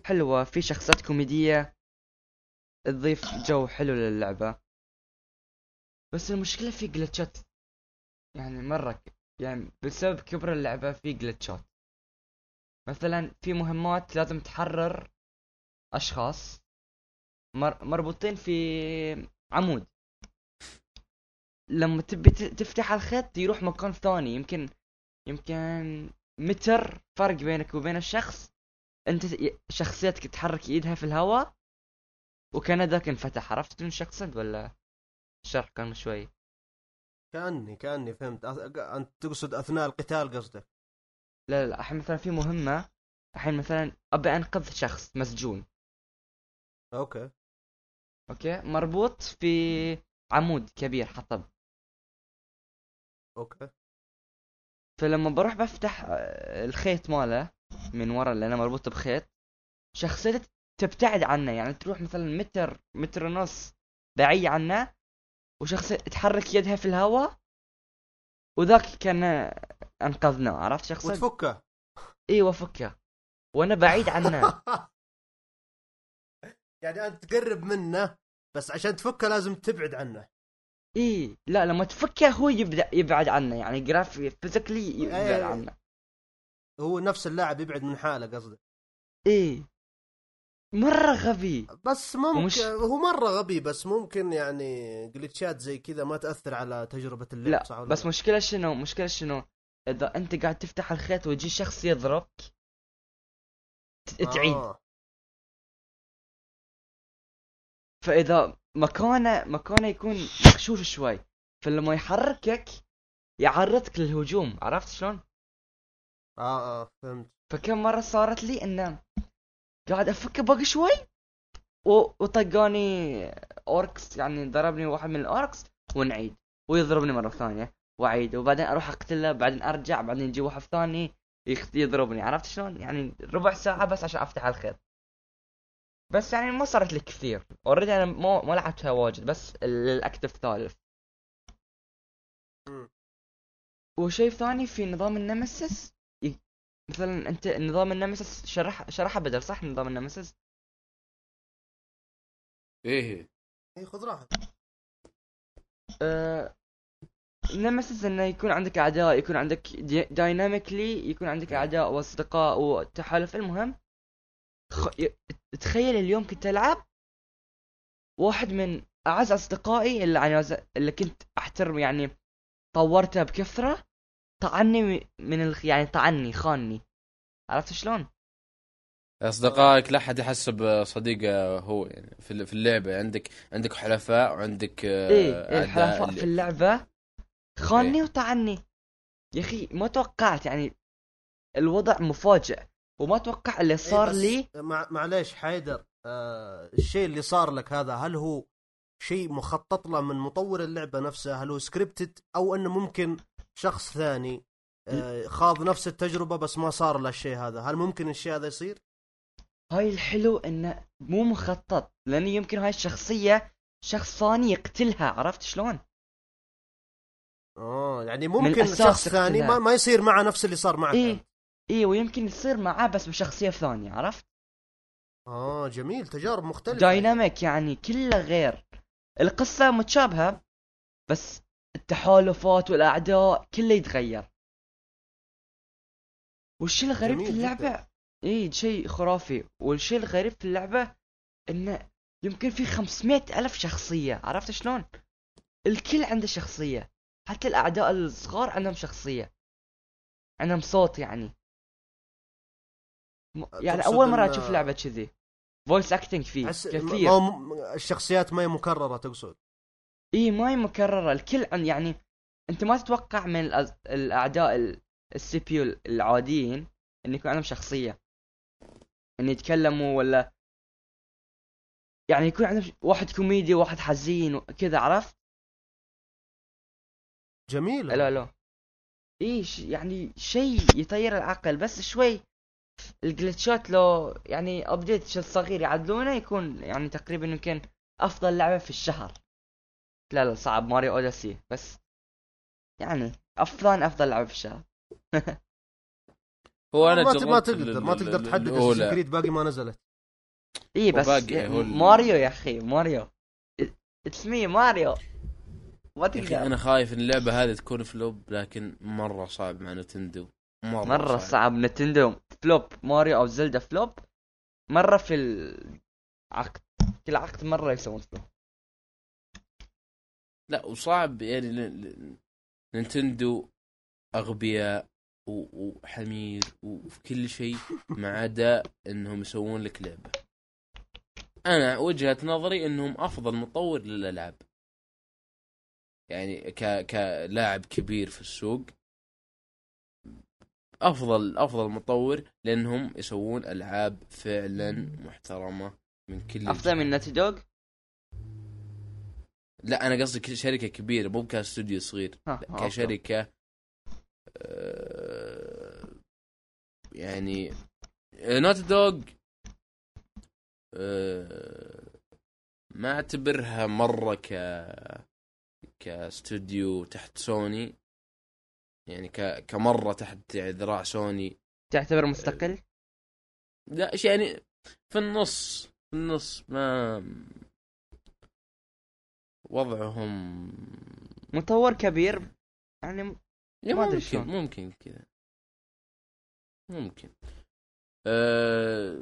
حلوة في شخصيات كوميدية تضيف جو حلو للعبة. بس المشكلة في جلتشات يعني مرة يعني بسبب كبر اللعبة في جلتشات مثلا في مهمات لازم تحرر أشخاص مر مربوطين في عمود. لما تبي تفتح الخيط يروح مكان ثاني. يمكن يمكن متر فرق بينك وبين الشخص. انت شخصيتك تحرك ايدها في الهواء وكان ذاك انفتح عرفت شنو اقصد ولا؟ الشرح كان شوي. كأني كأني فهمت. أنت تقصد أثناء القتال قصدك؟ لا لا. الحين مثلا في مهمة. الحين مثلا أبي أنقذ شخص مسجون. أوكي. أوكي؟ مربوط في عمود كبير حطب. أوكي. فلما بروح بفتح آه، الخيط ماله من ورا اللي أنا مربوط بخيط شخصيتي تبتعد عنه. يعني تروح مثلا متر متر ونص بعيد عنه وشخصية تحرك يدها في الهواء وذاك كان انقذناه عرفت؟ شخصية وتفكه. أيوه فكه وأنا بعيد عنه. يعني أنت تقرب منه بس عشان تفكه لازم تبعد عنه. اي لا لما تفكه هو يبدأ يبعد عنه يعني جرافي physically يبعد إيه. عنه. هو نفس اللاعب يبعد من حاله قصدك؟ اي مرة غبي. بس ممكن ومش- هو مرة غبي بس ممكن يعني glitch ات زي كذا ما تأثر على تجربة اللعب صح لا ولا بس مشكلة شنو؟ مشكلة شنو؟ إذا أنت قاعد تفتح الخيط ويجي شخص يضربك تعيد. آه. فإذا مكانه مكانه يكون مغشوش شوي. فلما يحركك يعرضك للهجوم. عرفت شلون؟ آه آه فهمت. فكم مرة صارت لي إنه قاعد أفك باقي شوي وطقاني Orcs يعني ضربني واحد من ال Orcs ونعيد. ويضربني مرة ثانية وأعيد. وبعدين أروح أقتله بعدين أرجع بعدين يجي واحد ثاني يضربني. عرفت شلون؟ يعني ربع ساعة بس عشان أفتح الخيط. بس يعني ما صارت لي كثير. already أنا ما ما لعبتها واجد بس ال act الثالث مم. وشيء ثاني في نظام ال Nemesis ي- مثلا أنت نظام ال Nemesis شرح شرحها بدر صح؟ نظام ال Nemesis؟ إيه اي خذ راحتك. آه، نمسس إنه يكون عندك أعداء يكون عندك دايناميكلي يكون عندك أعداء وأصدقاء وتحالف المهم خ... تخيل اليوم كنت ألعب واحد من أعز أصدقائي اللي يعني اللي كنت أحترم يعني طورته بكثرة طعني من الخ... يعني طعني خانني. عرفت شلون؟ أصدقائك لا أحد يحسب صديقه هو يعني في اللعبة. عندك عندك حلفاء وعندك آه، إيه الحلفاء اللي- في اللعبة. خانني إيه. وطعني. يا أخي ما توقعت يعني الوضع مفاجئ. وما أتوقع اللي صار إيه بس لي؟ مع معليش حيدر آه الشيء اللي صار لك هذا هل هو شيء مخطط له من مطور اللعبة نفسه؟ هل هو سكريبتد أو إنه ممكن شخص ثاني آه خاض نفس التجربة بس ما صار له الشيء هذا؟ هل ممكن الشيء هذا يصير؟ هاي الحلو إنه مو مخطط لأن يمكن هاي الشخصية شخص ثاني يقتلها عرفت شلون؟ آه يعني ممكن شخص ثاني. ما, ما يصير معه نفس اللي صار معك إيه. أنت. إيه ويمكن يصير معاه بس بشخصية ثانية عرفت؟ آه جميل تجارب مختلفة دايناميك يعني كله غير القصة متشابهة بس التحالفات والأعداء كله يتغير والشيء الغريب في. اللعبة إيه شيء خرافي والشيء الغريب في اللعبة إنه يمكن في 500 ألف شخصية عرفت شلون؟ الكل عنده شخصية حتى الأعداء الصغار عندهم شخصية عندهم صوت يعني يعني تقصد أول مرة إن- أشوف لعبة كذي. voice acting فيه أحس كثير. هو الشخصيات ما هي مكررة تقصد. إي ما هي مكررة. الكل عن يعني أنت ما تتوقع من الأز... الأعداء ال- ال CPU العاديين إن يكون عندهم شخصية. إن يتكلموا ولا يعني يكون عندهم واحد كوميدي وواحد حزين وكذا عرفت؟ جميل لا لا. إيش يعني شيء يطير العقل بس شوي ال glitch ات لو يعني update شيء صغير يعدلونه يكون يعني تقريبا يمكن أفضل لعبة في الشهر. لا لا صعب. Mario Odyssey. بس يعني أفضل أفضل لعبة في الشهر. هو أنا ما, ما تقدر ما تقدر تحدد كريد باقي ما نزلت. إي بس ماريو يا أخي ماريو. it's me Mario. ما تقدر أنا خايف إن اللعبة هذه تكون flop لكن مرة صعب مع نتندو. مرة, مرة صعب. نتندو flop ماريو أو زلدا flop. مرة في العقد كل عقد مرة يسوون flop. لا وصعب يعني نينتندو أغبياء وحمير وفي كل شيء ما عدا إنهم يسوون لك لعبة. أنا وجهة نظري إنهم أفضل مطور للألعاب. يعني ك كلاعب كبير في السوق. أفضل أفضل مطور لأنهم يسوون ألعاب فعلا محترمة من كل أفضل من. Naughty Dog لا أنا قصدي شركة كبيرة مو كاستوديو صغير أوكي. كشركة آه، يعني Naughty Dog ما أعتبرها مرة ك كاستوديو تحت سوني يعني ك... كمرة تحت ذراع سوني. تعتبر مستقل؟ لا إيش يعني في النص في النص ما وضعهم مطور كبير يعني يا ما أدري ممكن. ممكن كذا. ممكن. أه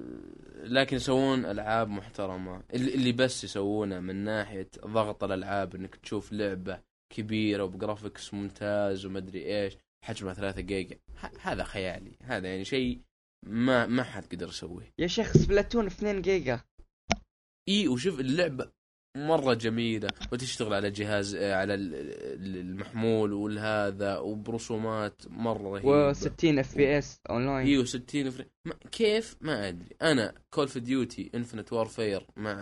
لكن يسوون ألعاب محترمة. اللي اللي بس يسوونه من ناحية ضغط الألعاب إنك تشوف لعبة كبيرة وبجرافيكس ممتاز ومدري إيش. حجمها 3 جيجا. هذا خيالي. هذا يعني شيء ما ما حد قدر يسويه. يا شيخ Splatoon 2 جيجا. إي وشوف اللعبة مرة جميلة. وتشتغل على جهاز آه، على ال- ال- المحمول والهذا وبرسومات مرة رهيبة. و60 FPS online أيوه 60 frame ما كيف؟ ما أدري. أنا Call of Duty Infinite Warfare مع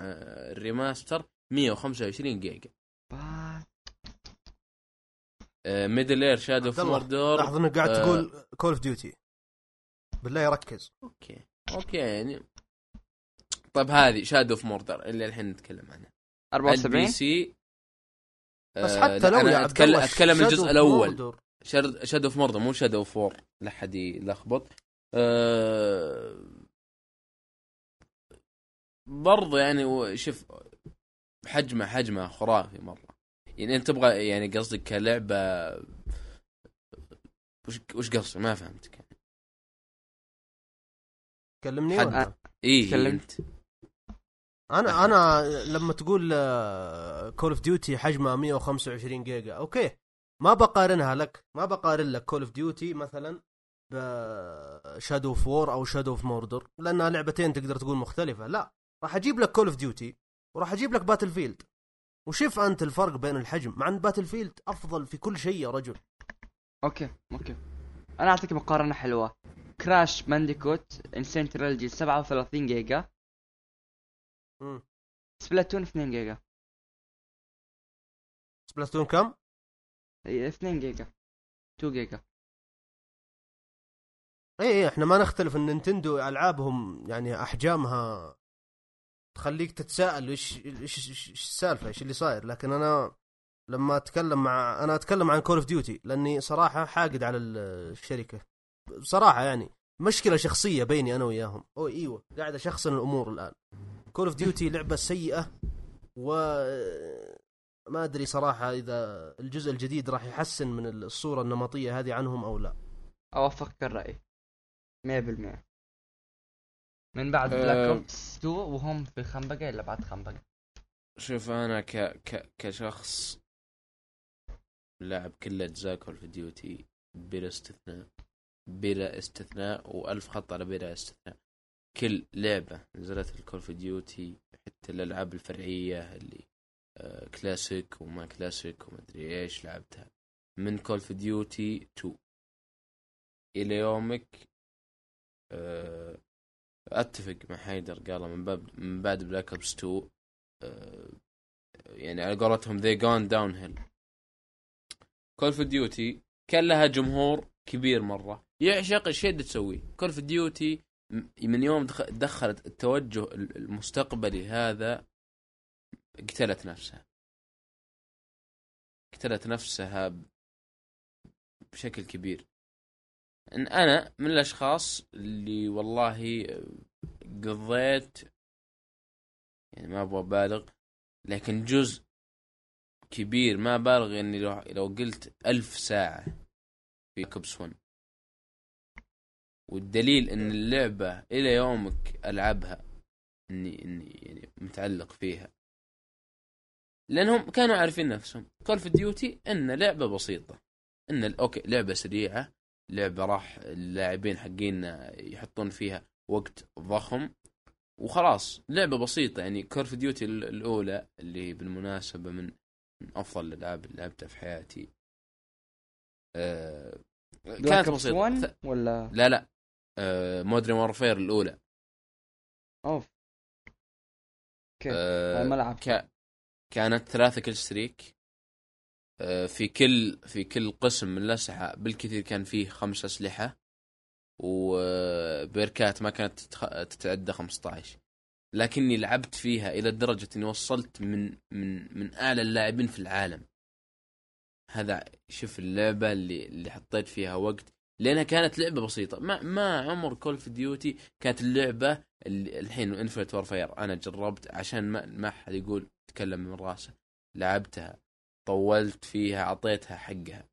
ال remaster 125 جيجا. با- Middle-earth Shadow of Mordor لاحظ إنك قاعد آه. تقول Call of Duty بالله ركز. أوكي. أوكي يعني. طيب هذه Shadow of Mordor اللي الحين نتكلم عنها 74 ال PC بس آه، حتى لو يا عبد أتكلم الله أتكلم Shadow الجزء الأول. Shadow of Mordor مو Shadow of War لا حد يلخبط. أه برضو يعني شوف حجمه حجمه خرافي مرة. يعني أنت تبغى يعني قصدك كلعبة وش وش قصدك ما فهمتك. كلمني حد- وانت إيه تكلم. أنت. أنا أنا لما تقول Call of Duty حجمها 125 جيجا okay. ما بقارنها لك. ما بقارن لك Call of Duty مثلا ب Shadow of War أو Shadow of Mordor لأنها لعبتين تقدر تقول مختلفة. لا راح أجيب لك Call of Duty وراح أجيب لك Battlefield وشوف أنت الفرق بين الحجم. مع إن Battlefield أفضل في كل شيء يا رجل. okay okay. أنا أعطيك مقارنة حلوة. Crash Bandicoot N. Sane Trilogy 37 جيجا. مم. Splatoon 2 جيجا. Splatoon كم؟ إي 2 جيجا. 2 جيجا. إي إي إحنا ما نختلف إن Nintendo ألعابهم يعني أحجامها تخليك تتساءل إيش إيش السالفة إيش اللي صاير. لكن أنا لما أتكلم مع أنا أتكلم عن Call of Duty لأني صراحة حاقد على ال- الشركة. بصراحه يعني مشكلة شخصية بيني أنا وياهم. أو إيوه قاعد أشخصن الأمور الآن. Call of Duty لعبة سيئة و ما أدري صراحة إذا الجزء الجديد راح يحسن من الصورة النمطية هذه عنهم أو لا. أوافقك الرأي. 100% من بعد. Black Ops 2 وهم في خنبقة إلا بعد خنبقة. شوف أنا ك... ك... كشخص لاعب كل اجزاء Call of Duty بلا استثناء بلا استثناء وألف خط على بلا استثناء. كل لعبة نزلت في Call of Duty حتى الألعاب الفرعية اللي آه كلاسيك وما كلاسيك وما أدري إيش لعبتها. من Call of Duty 2 إلى يومك آه أتفق مع حيدر قال من باب من بعد Black Ops 2 آه، يعني على قولتهم they gone downhill. Call of Duty كان لها جمهور كبير مرة. يعشق الشيء اللي تسويه Call of Duty من يوم دخ- دخلت التوجه المستقبلي هذا قتلت نفسها. قتلت نفسها بشكل كبير. إن أنا من الأشخاص اللي والله قضيت يعني ما أبغى أبالغ لكن جزء كبير ما بالغ إني لو, لو قلت ألف ساعة في كوبس 1 والدليل إن اللعبة إلى يومك ألعبها إني إني يعني متعلق فيها. لأنهم كانوا عارفين نفسهم. Call of Duty إن لعبة بسيطة. إن okay لعبة سريعة. لعبة راح اللاعبين حقين يحطون فيها وقت ضخم. وخلاص لعبة بسيطة يعني Call of Duty الأولى اللي بالمناسبة من أفضل الألعاب اللي لعبتها في حياتي. آه كانت بسيطة. 1 ث- ولا؟ لا لا. آه Modern Warfare الأولى. أوف. okay. ما لعبت. ك... كانت ثلاثة killstreak في كل في كل قسم من الأسلحة بالكثير كان فيه خمس أسلحة و perk ات ما كانت تتعدى 15 لكني لعبت فيها إلى درجة إني وصلت من من من أعلى اللاعبين في العالم. هذا شوف اللعبة اللي اللي حطيت فيها وقت. لأنها كانت لعبة بسيطة. ما ما عمر Call of Duty كانت اللعبة اللي الحين Infinite Warfare أنا جربت عشان ما ما حد يقول تكلم من راسه. لعبتها. طولت فيها أعطيتها حقها.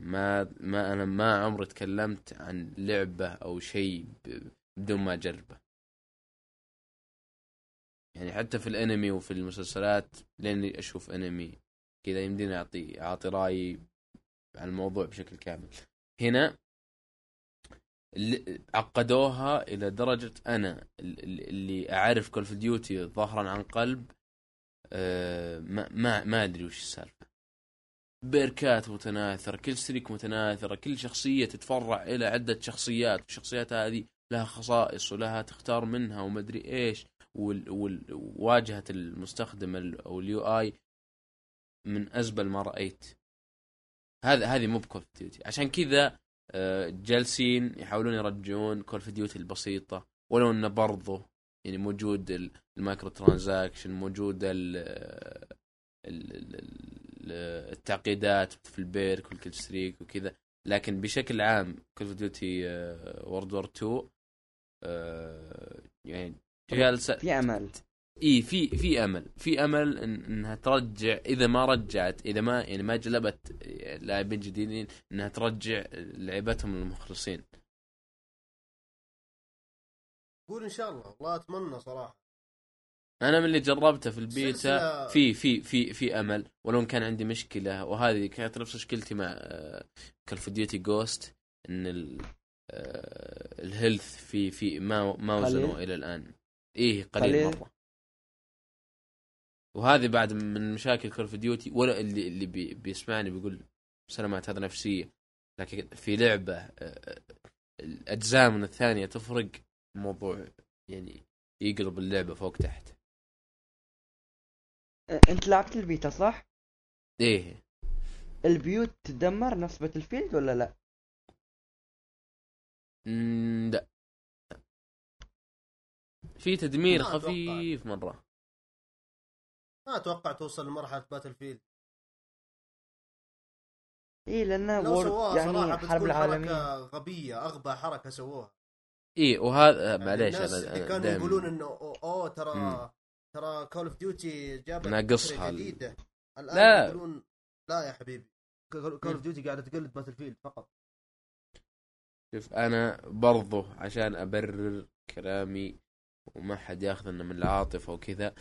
ما ما أنا ما عمري تكلمت عن لعبة أو شيء بدون ما أجربه. يعني حتى في الأنمي وفي المسلسلات لاني أشوف أنمي كذا يمديني أعطي أعطي رايي عن الموضوع بشكل كامل. هنا عقدوها إلى درجة أنا ال- اللي أعرف Call of Duty ظهرا عن قلب ما ما ما أدري وش السالفة. perk ات متناثرة killstreak متناثرة كل شخصية تتفرع إلى عدة شخصيات والشخصيات هذه لها خصائص ولها تختار منها ومدري إيش وواجهه المستخدم ال- أو ال UI من أزبل ما رأيت. هذا هذه مو ب Call of Duty عشان كذا آه، جالسين يحاولون يرجعون Call of Duty البسيطة ولو إنه برضه يعني موجود ال- ال microtransaction موجود ال ال- ال- ال- التعقيدات في ال perk وال killstreak وكذا. لكن بشكل عام Call of Duty World War 2 آه، يعني جالسه في أمل. إي في في أمل. في أمل إن إنها ترجع إذا ما رجعت إذا ما يعني ما جلبت لاعبين جديدين إنها ترجع لعبتهم المخلصين. قول إن شاء الله. والله أتمنى صراحة. أنا من اللي جربته في البيتا. في في في في أمل. ولو كان عندي مشكلة. وهذه كانت نفس مشكلتي مع Call of Duty Ghosts إن ال آه، ال health في في ما ما وزنوا؟ إلى الآن. إيه قليل, قليل؟ مرة. وهذه بعد من مشاكل Call of Duty ولا اللي اللي بي بيسمعني بيقول سلامات هذا نفسية. لكن في لعبة آه، الأجزاء من الثانية تفرق. الموضوع يعني يقلب اللعبة فوق تحت. أه، أنت لعبت البيتا صح؟ إيه. البيوت تدمر نفس Battlefield ولا لا؟ لا. في تدمير. خفيف مرة. ما أتوقع توصل لمرحلة Battlefield اي لأنه لو World يعني حرب حركة غبية أغبى حركة سووها. إيه وهذا يعني معليش أنا اللي كانوا يقولون إنه اوه, أوه ترى مم. ترى Call of Duty جابت ناقصها جديدة. الآن لا. يقولون لا يا حبيبي. Call of Duty قاعدة تقلد Battlefield فقط. شوف أنا برضو عشان أبرر كلامي وما حد ياخذ من العاطفة وكذا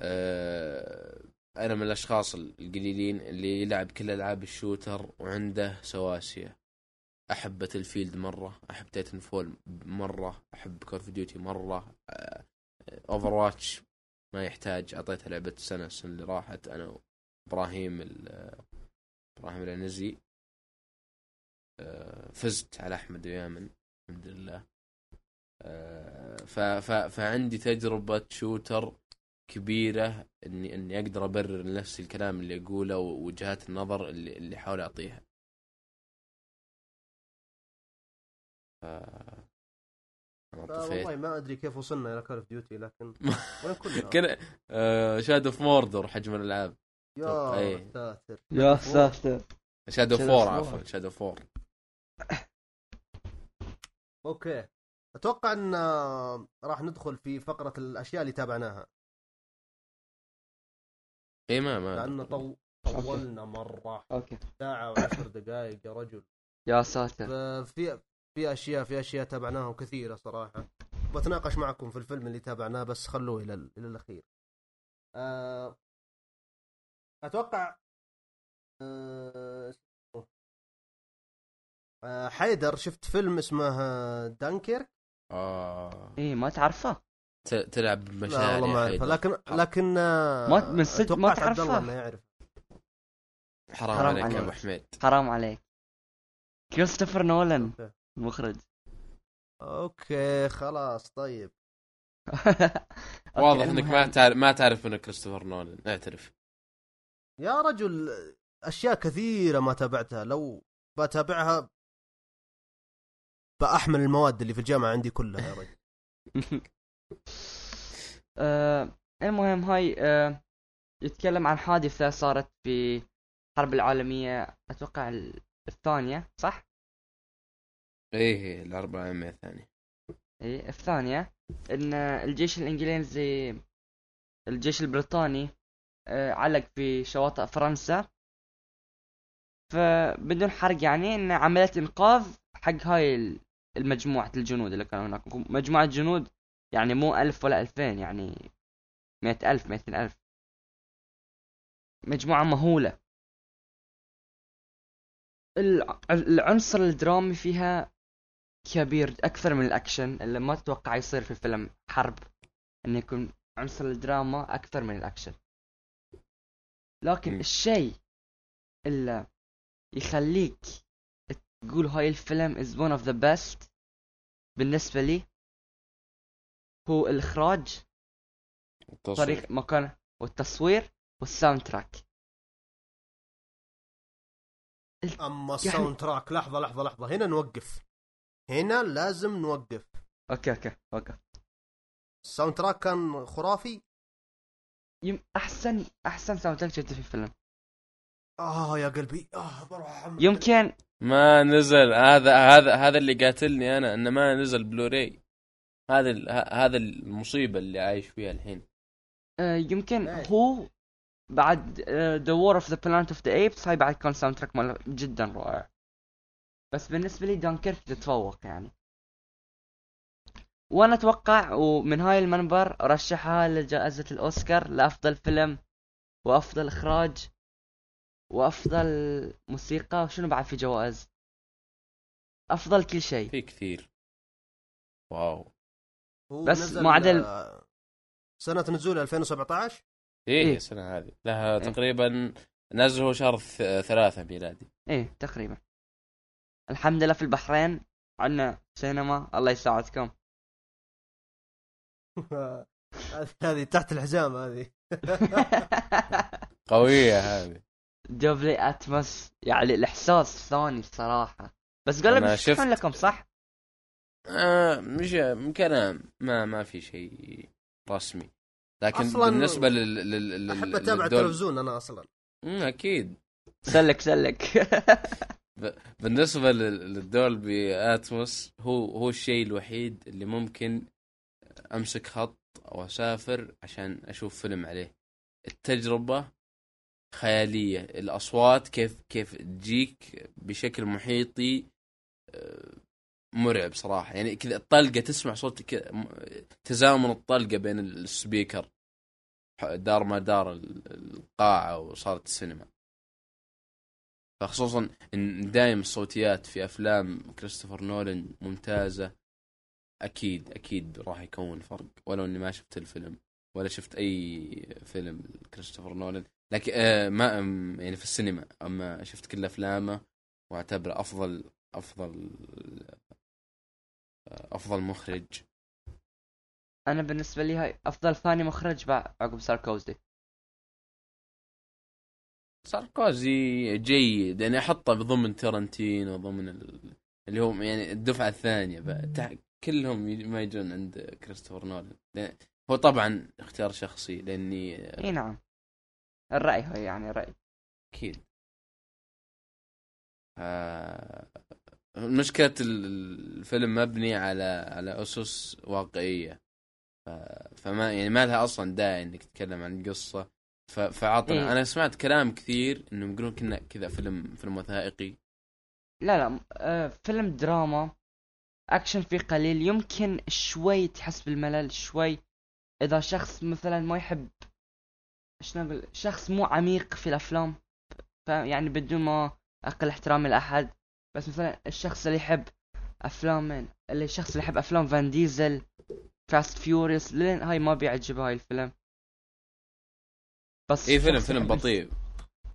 أه أنا من الأشخاص القليلين اللي يلعب كل ألعاب ال shooter وعنده سواسية. Battlefield مرة أحب Titanfall مرة أحب Call of Duty مرة Overwatch ما يحتاج أعطيتها لعبة السنة السنة اللي راحت. أنا إبراهيم ال- إبراهيم العنزي آه، فزت على أحمد ويامن الحمد لله. آه، فعندي تجربة shooter كبيرة إني إني أقدر أبرر لنفسي الكلام اللي أقوله ووجهات النظر اللي اللي احاول أعطيها. ف والله ما أدري كيف وصلنا إلى Call of Duty لكن وين كنا؟ Shadow of Mordor حجم الألعاب. يا إيه. ساتر. يا ساتر. Shadow of War عفوا. Shadow of War okay. أتوقع إن آه، راح ندخل في فقرة الأشياء اللي تابعناها. اي ما ما. لأن طو... طولنا مرة. okay. ساعة وعشر دقائق يا رجل. يا ساتر. في في أشياء في أشياء تابعناها كثيرة صراحة بتناقش معكم في الفيلم اللي تابعناه بس خلوه إلى ال- إلى الأخير أه... أتوقع أه... أه... حيدر شفت فيلم اسمه دانكيرك آه. إيه ما تعرفه ت- تلعب لا بمشاعر والله ما يا اعرفه. لكن لكن آه، ما- من صدق ما توقعت عبد الله تعرفه؟ انه يعرف حرام, حرام عليك يا عليك. أبو حميد حرام عليك كريستوفر نولان okay. المخرج okay خلاص طيب. واضح إنك ما. تعرف ما تعرف من كريستوفر نولان اعترف. يا رجل أشياء كثيرة ما تابعتها. لو بتابعها بأحمل المواد اللي في الجامعة عندي كلها يا رجل. آه، المهم هاي آه، يتكلم عن حادثة صارت في الحرب العالمية أتوقع ال- الثانية صح؟ إيه الاربعة عامية الثانية. إيه الثانية إن الجيش الإنجليزي الجيش البريطاني آه، علق في شواطئ فرنسا. فبدون حرق يعني إن عملية إنقاذ حق هاي ال- المجموعة الجنود اللي كانوا هناك. مجموعة جنود يعني مو ألف ولا ألفين يعني مئة ألف مئتين ألف. مجموعة مهولة. الع- العنصر الدرامي فيها كبير أكثر من الأكشن اللي ما تتوقع يصير في فيلم حرب إنه يكون عنصر الدراما أكثر من الأكشن لكن. الشيء اللي يخليك تقول هاي الفيلم is one of the best بالنسبة لي هو التصوير. طريق مكان والتصوير وال soundtrack أما يعني- ال soundtrack لحظة لحظة لحظة هنا نوقف هنا لازم نوقف. okay okay okay. ال soundtrack كان خرافي. يم أحسن أحسن soundtrack شفته في الفيلم. آه يا قلبي. آه بروح احمل يمكن ما نزل. هذا هذا هذا اللي قاتلني أنا إنه ما نزل بلوراي هذا ال- هذا المصيبة اللي عايش فيها الحين. آه يمكن إيه. هو بعد ذا War of the Planet of the Apes هاي بعد كان soundtrack ماله جدا رائع. بس بالنسبة لي دانكيرك تتفوق يعني. وأنا أتوقع ومن هاي المنبر ارشحها لجائزة الأوسكار لأفضل فيلم وأفضل إخراج وأفضل موسيقى. وشنو بعد في جوائز؟ أفضل كل شيء. في كثير. واو. بس معدل- آه، سنة نزول 2017 إيه إيه. السنة هذه. لها إيه. تقريبا نزله شهر ث- ثلاثة ميلادي. إيه تقريبا. الحمد لله في البحرين. عنا سينما. الله يساعدكم. هذه تحت الحزام هذه. قوية هذه. دوبلي اتموس يعني الإحساس ثاني صراحة. بس أنا بيشرحون شفت- لكم صح؟ آه مش كلام ما ما في شيء رسمي. لكن أصلاً بالنسبة لل, لل... لل... أحب أتابع التلفزيون أنا أصلا. أكيد. سلك سلك. بالنسبة لل- للدولبي أتموس هو هو الشيء الوحيد اللي ممكن أمسك خط أو اسافر عشان أشوف فيلم عليه. التجربة خيالية الأصوات كيف كيف تجيك بشكل محيطي آه، مرعب صراحة. يعني كذا الطلقة تسمع صوت كذا تزامن الطلقة بين السبيكر دار ما دار ال- القاعة وصارت السينما. فخصوصا إن دايم الصوتيات في أفلام كريستوفر نولان ممتازة أكيد أكيد راح يكون فرق. ولو إني ما شفت الفيلم ولا شفت أي فيلم كريستوفر نولان. لكن آه ما يعني في السينما. أما شفت كل أفلامه وأعتبره أفضل أفضل آه، أفضل مخرج. أنا بالنسبة لي هاي أفضل ثاني مخرج بع- عقب ساركوزي. ساركوزي جيد يعني أحطه ضمن ترنتينو ضمن ال- اللي هو يعني الدفعة الثانية. تع- كلهم ما يجون عند كريستوفر نولان. هو طبعا اختيار شخصي لأني إي نعم. الرأي هو يعني رأي. أكيد. آه، مشكلة ال- الفيلم مبني على على أسس واقعية. فما يعني ما لها أصلا داعي إنك تتكلم عن القصة فعطنا إيه. أنا سمعت كلام كثير إنهم يقولون كنا كذا فيلم فيلم وثائقي. لا لا آه فيلم دراما أكشن فيه قليل يمكن شوي تحس بالملل شوي. إذا شخص مثلا ما يحب شلون أقول شخص مو عميق في الأفلام يعني بدون ما أقل احترامي لأحد بس مثلا الشخص اللي يحب أفلام من اللي الشخص اللي يحب أفلام فان ديزل Fast Furious لين هاي ما بيعجبه هاي الفيلم. بس اي فيلم فيلم بطيء.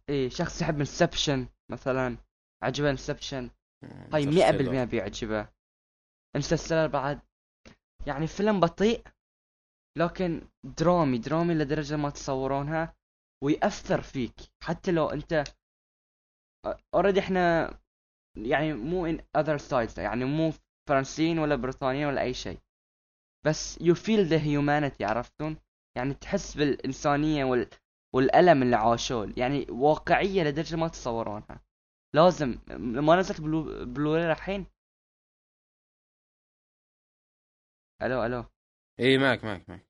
اي شخص يحب Inception مثلا عجبه Inception هاي Interstellar. مئة بالمئة بيعجبه. Interstellar بعد. يعني فيلم بطيء لكن درامي درامي لدرجة ما تصورونها ويأثر فيك. حتى لو أنت already إحنا يعني مو in either sides يعني مو فرنسيين ولا بريطانيين ولا أي شيء. بس you feel the humanity عرفتون؟ يعني تحس بالإنسانية وال... والألم اللي عاشوه. يعني واقعية لدرجة ما تتصورونها. لازم لما نزلت Blu... Blu-ray الحين؟ ألو ألو. إي معك معك معك.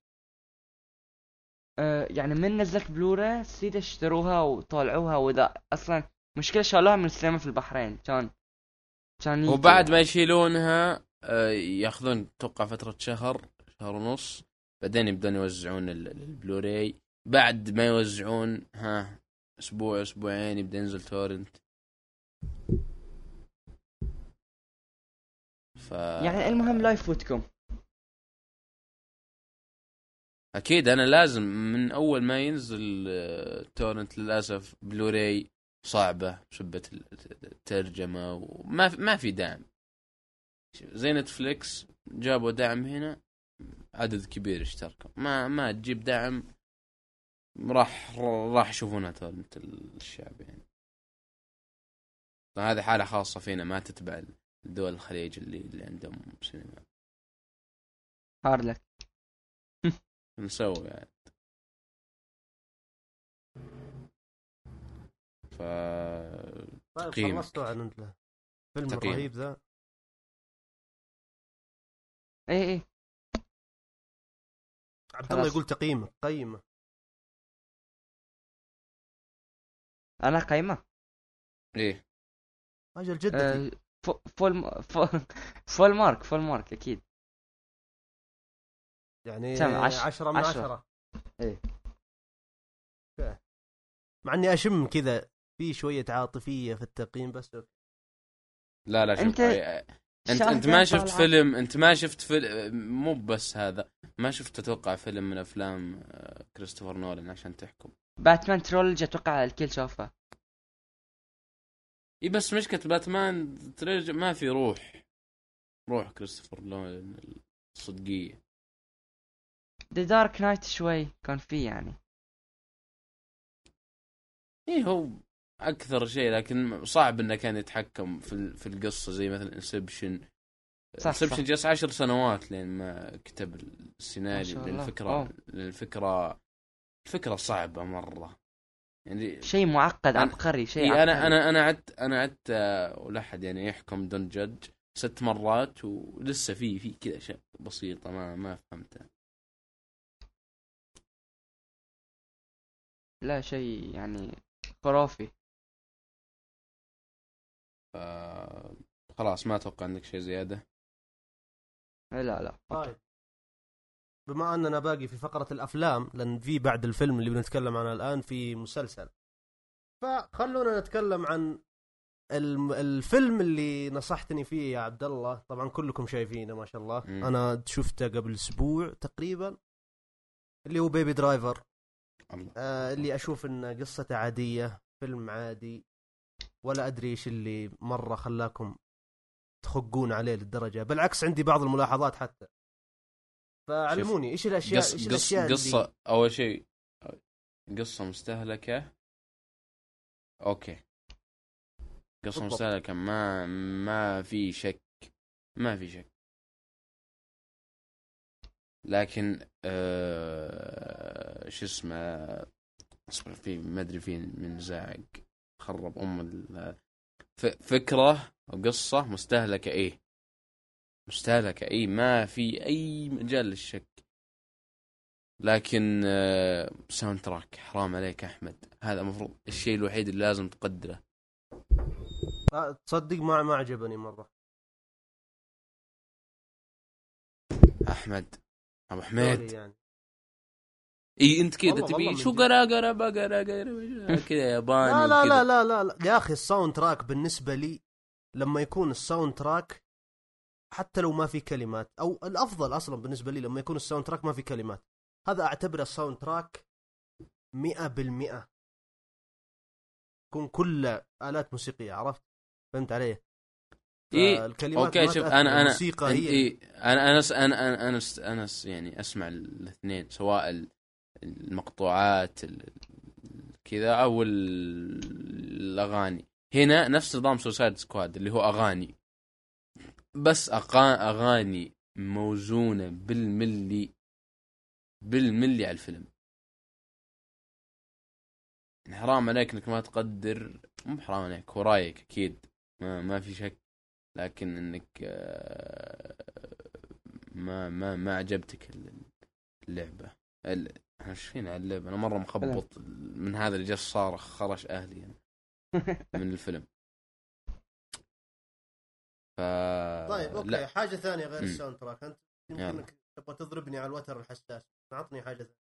آه يعني من نزلت بلوراي سيد اشتروها وطالعوها وإذا أصلا مشكلة شالوها من السينما في البحرين. كان كان وبعد ما يشيلونها آه، ياخذون توقع فترة شهر شهر ونص بعدين يبدون يوزعون ال- ال- البلوراي. بعد ما يوزعون ها أسبوع أسبوعين يبدأ ينزل torrent. ف يعني المهم لا يفوتكم. أكيد أنا لازم من أول ما ينزل آه، torrent للأسف بلوراي صعبة بسبة الترجمة وما في ما في دعم. زي Netflix جابوا دعم هنا عدد كبير اشتركوا. ما ما تجيب دعم راح راح يشوفونها torrent الشعب يعني. هذه حالة خاصة فينا ما تتبع الدول الخليج اللي اللي عندهم سينما. hard luck. نسوي يعني. ف طيب تقييمك. خلصتوا عن ال- الفيلم تقييم. الرهيب ذا. اي اي عبد الله. يقول تقييمه قيمه. أنا قايمة إيه. إيه أجل جدتي آه فو- فول فول فول مارك فول مارك أكيد يعني كم؟ عش- عشرة من عشرة. عشرة إيه. okay. مع إني أشم كذا في شوية عاطفية في التقييم بس okay. لا لا شوف أنت أنت انت, أنت ما طالعة. شفت فيلم أنت ما شفت فيلم مو بس هذا ما شفت أتوقع فيلم من أفلام آه، كريستوفر نولان عشان تحكم Batman trilogy أتوقع الكل شافه. إي بس مشكلة Batman trilogy ما في روح. روح كريستوفر نولان الصدقية. The Dark Knight شوي كان فيه يعني. إيه هو أكثر شيء لكن صعب إنه كان يتحكم في في القصة زي مثلا Inception صح، Inception. جلس عشر سنوات لين ما كتب السيناريو شاء لأن الفكرة صعبة مرة. يعني شيء معقد عبقري شيء إيه عبقري. أنا أنا أنا عدت أنا عدت آه، ولا أحد يعني يحكم دون judge ست مرات ولسه في في كذا أشياء بسيطة ما ما فهمتها. لا شيء يعني خرافي. ف- خلاص ما أتوقع عندك شيء زيادة. لا لا طيب. بما اننا باقي في فقرة الأفلام لأن في بعد الفيلم اللي بنتكلم عنه الآن في مسلسل. فخلونا نتكلم عن الفيلم اللي نصحتني فيه يا عبد الله. طبعا كلكم شايفينه ما شاء الله. أنا شفته قبل أسبوع تقريبا. اللي هو بيبي درايفر الله. آه اللي أشوف إن قصته عادية فيلم عادي. ولا أدري إيش اللي مرة خلاكم تخقون عليه للدرجة. بالعكس عندي بعض الملاحظات حتى. فعلموني إيش الاشياء قص إيش قص الأشياء اللي- قصة أول شيء قصة مستهلكة. أوكي. قصة بالضبط. مستهلكة ما ما في شك ما في شك. لكن آه شو اسمه اصبر في ما أدري في من زاعق خرب أم ال- ف- فكرة وقصة مستهلكة إيه. مستهلكة إيه ما في أي مجال للشك. لكن آه، soundtrack حرام عليك أحمد. هذا المفروض الشيء الوحيد اللي لازم تقدره. آه، تصدق ما ما عجبني مرة. أحمد أبو حميد. يعني. إي أنت كذا تبي شو. قرا قرا بقرا قرا كذا ياباني لا لا. لا لا لا. يا أخي ال soundtrack بالنسبة لي لما يكون ال soundtrack حتى لو ما في كلمات. أو الأفضل أصلا بالنسبة لي لما يكون ال soundtrack ما في كلمات. هذا أعتبره ال soundtrack 100% يكون كله آلات موسيقية عرفت؟ فهمت علي؟ إيه، فالكلمات okay شوف أنا أنا الموسيقى هي. إيه أنا أنا أنا أنا أنا, أنا يعني أسمع الاثنين سواء ال- المقطوعات ال- ال- كذا أو ال- الأغاني. هنا نفس نظام Suicide Squad اللي هو أغاني. بس أغاني موزونة بالملي بالملي على الفيلم. يعني حرام عليك إنك ما تقدر. مو حرام عليك هو رأيك أكيد. ما, ما في شك. لكن إنك آه، ما ما ما عجبتك ال- اللعبة. ال- إحنا إيش فينا على اللعبة. أنا مرة مخبط. من هذا اللي جالس صارخ خرش أهلي يعني. من الفيلم. ف طيب okay لا. حاجة ثانية غير. ال soundtrack. أنت تبغى تضربني على الوتر الحساس. اعطني حاجة ثانية.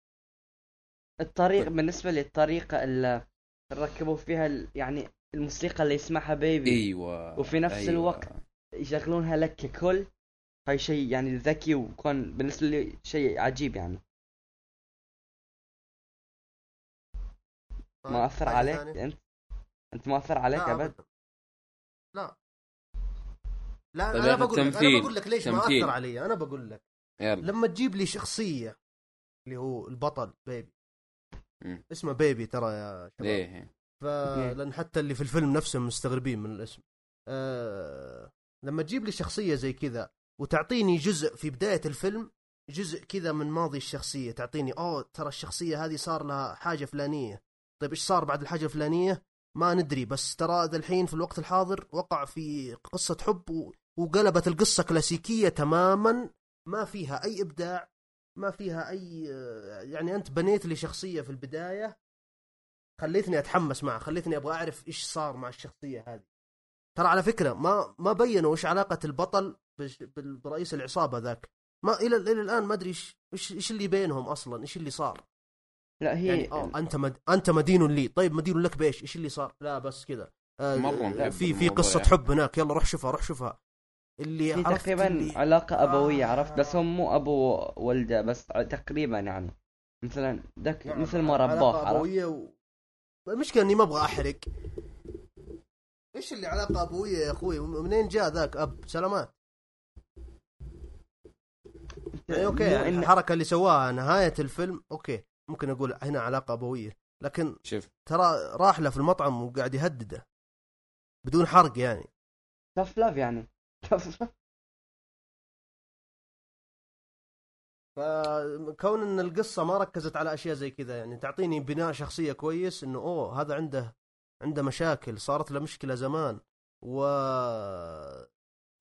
الطريق بالنسبة لي الطريقة اللي ركبوا فيها ال- يعني الموسيقى اللي يسمعها Baby أيوه وفي نفس أيوة. الوقت يشغلونها لك ككل هاي شيء يعني ذكي وكان بالنسبة لي شيء عجيب يعني. طيب، ما أثر حاجة عليك ثانية؟ أنت؟ أنت ما أثر عليك أبداً. لا. لا طيب أنا بقول لك أنا بقول لك ليش ما. أثر علي؟ أنا بقول لك يلا. لما تجيب لي شخصية اللي هو البطل بيبي. مم. اسمه بيبي ترى يا شباب. ليه؟ فلأن حتى اللي في الفيلم نفسهم مستغربين من الاسم. آه لما تجيب لي شخصية زي كذا وتعطيني جزء في بداية الفيلم جزء كذا من ماضي الشخصية تعطيني أوه ترى الشخصية هذه صار لها حاجة فلانية. طيب إيش صار بعد الحاجة الفلانية؟ ما ندري بس ترى ذا الحين في الوقت الحاضر وقع في قصة حب و... وقلبت القصة كلاسيكية تماما. ما فيها أي إبداع ما فيها أي يعني أنت بنيت لي شخصية في البداية. خليتني أتحمس معه خليتني أبغى أعرف إيش صار مع الشخصية هذه. ترى على فكرة ما ما بينوا إيش علاقة البطل برئيس العصابة ذاك. ما إلى إلى الآن ما أدري إيش إيش إيش اللي بينهم أصلا إيش اللي صار. لا هي يعني آه أنت مد... أنت مدين لي. طيب مدين لك بإيش؟ إيش اللي صار؟ لا بس كذا آه في في قصة يعني. حب هناك. يلا روح شوفها روح شوفها. اللي هي عرفت تقريبا اللي... علاقة أبوية آه. عرفت؟ بس هم مو أبو ولده بس تقريبا يعني. مثلا ذاك نعم، مثل ما علاقة رباه عرفت؟ أبوية و... المشكلة إني ما أبغى أحرق. إيش اللي علاقة أبوية يا أخوي؟ منين جاء ذاك؟ أب سلامات. يعني okay يعني إن- الحركة اللي سواها نهاية الفيلم okay ممكن أقول هنا علاقة أبوية. لكن شوف. ترى راح له في المطعم وقاعد يهدده بدون حرق يعني. tough love يعني. فكون إن القصة ما ركزت على أشياء زي كذا يعني تعطيني بناء شخصية كويس إنه أوه هذا عنده عنده مشاكل صارت له مشكلة زمان. و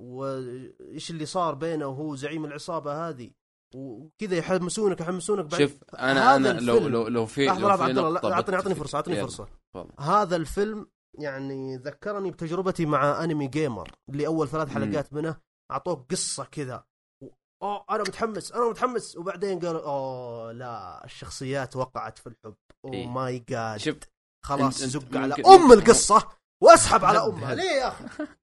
وإيش اللي صار بينه وهو زعيم العصابة هذه؟ وكذا يحمسونك يحمسونك بعد. شوف أنا أنا لو لو لو في لحظة لو لحظة في عبد الله اعطني أعطني فرصة أعطني فرصة. هذا الفيلم يعني ذكرني بتجربتي مع أنمي gamer اللي اول ثلاث. حلقات منه اعطوك قصة كذا. أوه أنا متحمس أنا متحمس. وبعدين قالوا أوه لا الشخصيات وقعت في الحب. إيه. my god شوف خلاص زق على أم القصة. واسحب على أمها. ليه يا أخي؟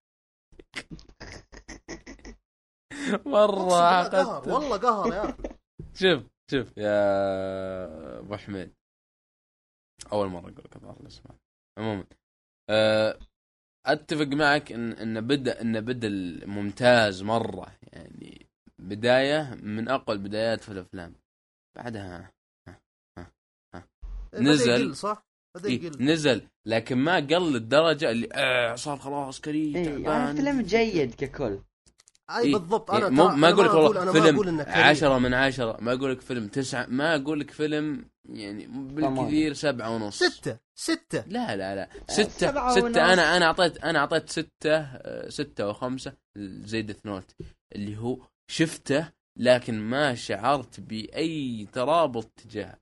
مرة قهر. عقدت. والله قهر يا أخي. شوف شوف يا أبو حميد. أول مرة أقول لك الظاهر الأسماء. عموما. أتفق معك ان إن بدا إن بدأ ممتاز مرة. يعني بداية من أقوى البدايات في الأفلام. بعدها بدأ نزل. يقل صح؟ بدأ إيه يقل. نزل. لكن ما قل للدرجة اللي آه صار خلاص كريه اي يعني تعبان. فيلم جيد ككل. أي إيه. بالضبط أنا يعني مو ما أنا أقول لك والله فيلم أقول انه كريه. عشرة من عشرة ما أقول لك فيلم تسعة ما أقول لك فيلم يعني بالكثير سبعة ونص ستة ستة لا لا لا آه، ستة سبعة ستة ونص. أنا أنا أعطيت أنا أعطيت ستة آه، ستة أو خمسة زي Death Note اللي هو شفته لكن ما شعرت بأي ترابط تجاهه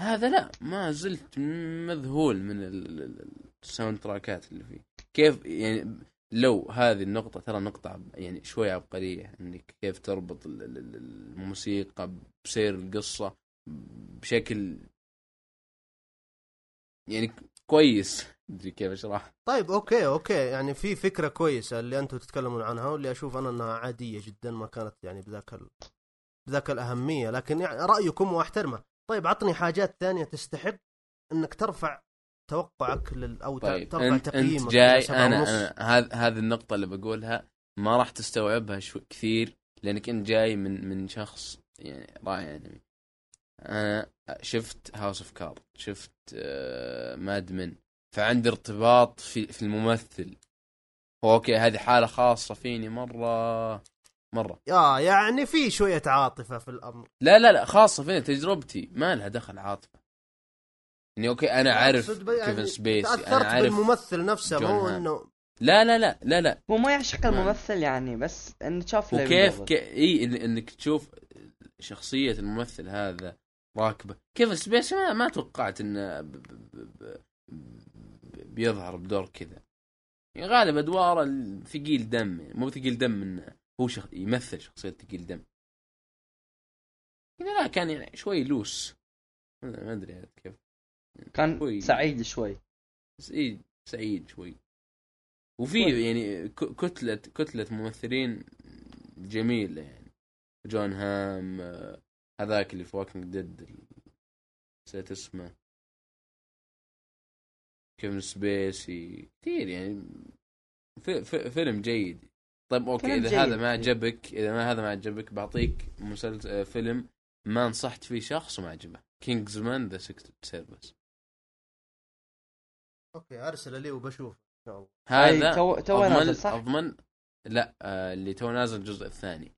هذا لا ما زلت مذهول من ال- ال- ال sound track ات اللي فيه كيف يعني لو هذه النقطة ترى نقطة يعني شوي عبقرية إنك كيف تربط ال- ال- ال- الموسيقى بسير القصة بشكل يعني كويس. أدري كيف أشرح؟ طيب okay okay. يعني في فكرة كويسة اللي أنتم تتكلمون عنها واللي أشوف أنا إنها عادية جدا ما كانت يعني بذاك ال... بذاك الأهمية لكن يعني رأيكم وأحترمه. طيب عطني حاجات ثانية تستحق إنك ترفع توقعك لل... أو طيب ترفع انت تقييمك انت جاي أنا هذه هذه النقطة اللي بقولها ما راح تستوعبها شو كثير لأنك أنت جاي من من شخص يعني راعي انمي أنا شفت House of Card شفت آه Mad Men فعندي ارتباط في في الممثل. هو okay هذه حالة خاصة فيني مرة مرة. yeah يعني في شوية عاطفة في الأمر. لا لا لا خاصة فيني تجربتي ما لها دخل عاطفة. يعني okay أنا عارف ب- يعني كيفن سبيسي أنا عارف بالممثل نفسه مو. انه لا لا لا لا لا. هو ما يعشق الممثل يعني بس انه شاف وكيف. ك... إي إن... إنك تشوف شخصية الممثل هذا راكبة. كيفن سبيسي ما, ما توقعت إنه ب... ب... ب... ب... بيظهر بدور كذا. يعني غالب أدواره ثقيل دم يعني مو ثقيل دم إنه هو شخ... يمثل شخصية ثقيل دم. هنا لا كان يعني شوي loose. ما ما أدري كيف. كان شوي. سعيد شوي. اي سعيد شوي. وفي. يعني كتلة كتلة ممثلين جميلة يعني. جون هام آه، هذاك اللي في Walking Dead نسيت اسمه. كيفن سبيسي. كثير يعني. في في فيلم جيد. طيب okay إذا جيد. هذا ما عجبك إذا ما هذا ما عجبك بعطيك مسلسل آه، فيلم ما نصحت فيه شخص وما عجبه. Kingsman The Secret Service okay أرسل لي وبشوف. إن شاء الله. هذا two two اضمن صح؟ أضمن لا آه اللي two نازل الجزء الثاني.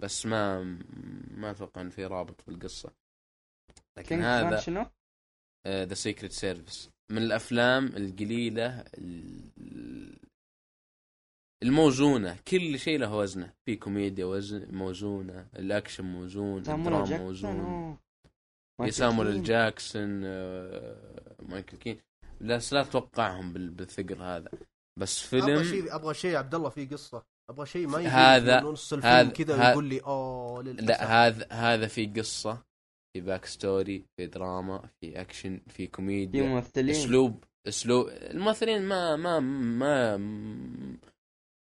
بس ما ما أتوقع ان في رابط بالقصة. لكن هذا شنو؟ The Secret Service من الأفلام القليلة ال- الموزونة. كل شيء له وزنه. في كوميديا وزن موزونة. الأكشن موزون. الدراما جاكسون؟ موزون. في سامويل. جاكسون آه، مايكل كين. بس لا تتوقعهم بال- بالثقل هذا. بس أبغى فيلم شيء أبغى شيء عبد الله في قصة. أبغى شيء ما يجي هذا- في نص الفيلم هذا- كذا هذا- ويقول لي أوه للأسف. لا هذا هذا في قصة في back story في دراما في اكشن في في كوميديا ممثلين. اسلوب اسلوب الممثلين ما ما ما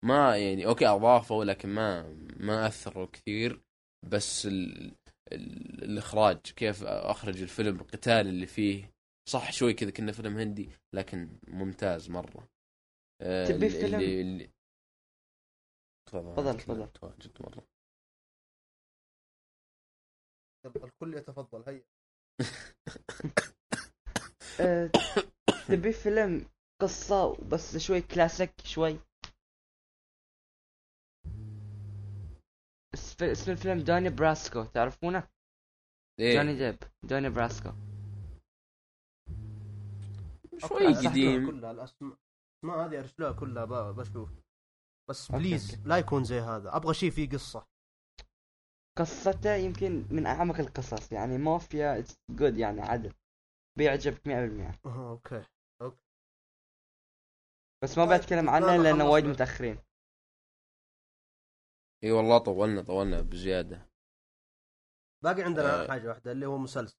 ما يعني okay أضافوا لكن ما ما أثروا كثير. بس ال ال الإخراج كيف أخرج الفيلم القتال اللي فيه صح شوي كذا كنا فيلم هندي لكن ممتاز مرة. آه، تبي فيلم؟ اللي- اللي- تفضل تفضل،. تواجد مرة. الكل يتفضل هيا. أه، تبي فيلم قصة بس شوي كلاسيك شوي؟ اسم اسم الفيلم Donnie Brasco تعرفونه؟ جوني إيه ديب Donnie Brasco. شوي قديم. كلها الاسماء الاسماء هذه ارسلوها كلها ب- بشوف. بس okay, please okay. لا يكون زي هذا. أبغى شيء فيه قصة. قصته يمكن من أعمق القصص يعني مافيا it's good يعني عدل. بيعجبك 100% أها، okay بس ما طيب، بتكلم لا، عنه لا، لأنه وايد. متأخرين. إي والله طولنا طولنا بزيادة. باقي عندنا آه. حاجة واحدة اللي هو مسلسل.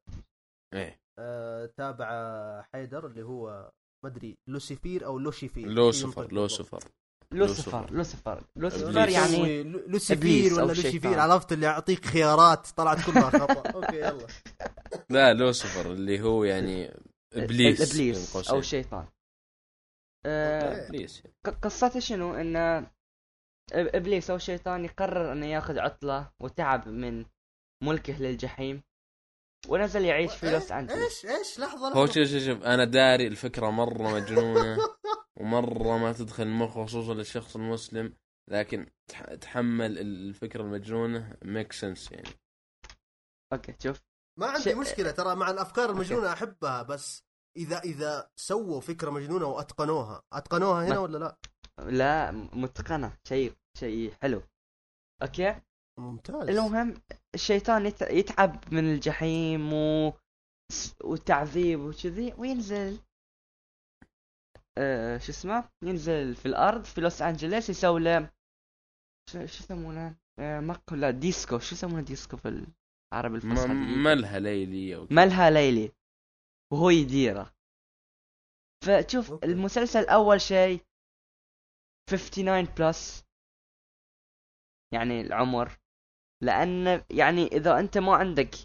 إيه. تابع حيدر اللي هو مدري لوسيفير أو لوشيفير لوسيفر لوسيفر. لوسيفر لوسيفر. لوسيفر. إبليس. يعني يعني لوسيفير ولا. لوشيفير؟ عرفت اللي يعطيك خيارات طلعت كلها خطأ. okay يلا. لا لوسيفر اللي هو يعني إبليس إبليس. أو شيطان. آه، إبليس ق- قصته شنو؟ إن إب- إبليس أو شيطان يقرر انه يأخذ عطلة وتعب من ملكه للجحيم. ونزل يعيش في لوس أنجلوس. إيش إيش؟ لحظة هو شوف شوف شوف أنا داري الفكرة مرة مجنونة ومرة ما تدخل المخ خصوصا للشخص المسلم لكن تح- تحمل الفكرة المجنونة make sense يعني. okay شوف. ما عندي شيء- مشكلة ترى مع الأفكار المجنونة أحبها بس اذا إذا سووا فكرة مجنونة وأتقنوها. أتقنوها هنا ما- ولا لا؟ لا متقنة. شيء شيء حلو. okay؟ ممتاز. المهم الشيطان يت- يتعب من الجحيم و... والتعذيب وكذي وينزل آه شو اسمه؟ ينزل في الأرض في لوس انجلوس يسوي له شو يسمونه؟ آه مق لا ديسكو. شو يسمونه ديسكو في العربي الفصحى. ملها ليلي. ملهى ليلي. وهو يديره. فشوف okay. المسلسل أول شيء 59 بلس يعني العمر. لأن يعني إذا أنت ما عندك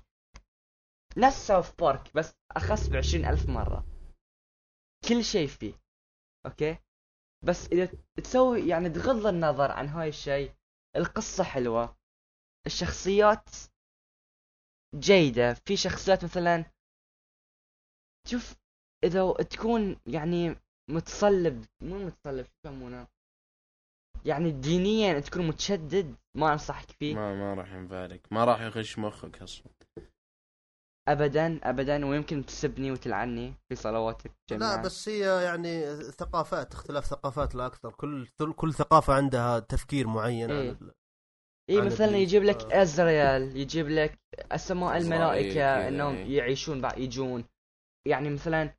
نفس ساوث بارك بس أخس بعشرين ألف مرة. كل شيء فيه أوكي؟ بس إذا تسوي يعني تغض النظر عن هاي الشيء القصة حلوة الشخصيات جيدة. في شخصيات مثلا شوف إذا تكون يعني متصلب مو متصلب شو يسمونه؟ يعني دينيا تكون متشدد. ما أنصحك فيه ما ما راح ينفعلك ما راح يخش مخك أصلا ابدا ابدا ويمكن تسبني وتلعني في صلواتك جميعا لا بس هي يعني ثقافات اختلاف ثقافات لا أكثر كل كل ثقافة عندها تفكير معين إيه. عن ال- اي مثلا. يجيب لك. أزريال يجيب لك أسماء إسرائيل الملائكة إنهم إيه. يعيشون بعد يجون يعني مثلا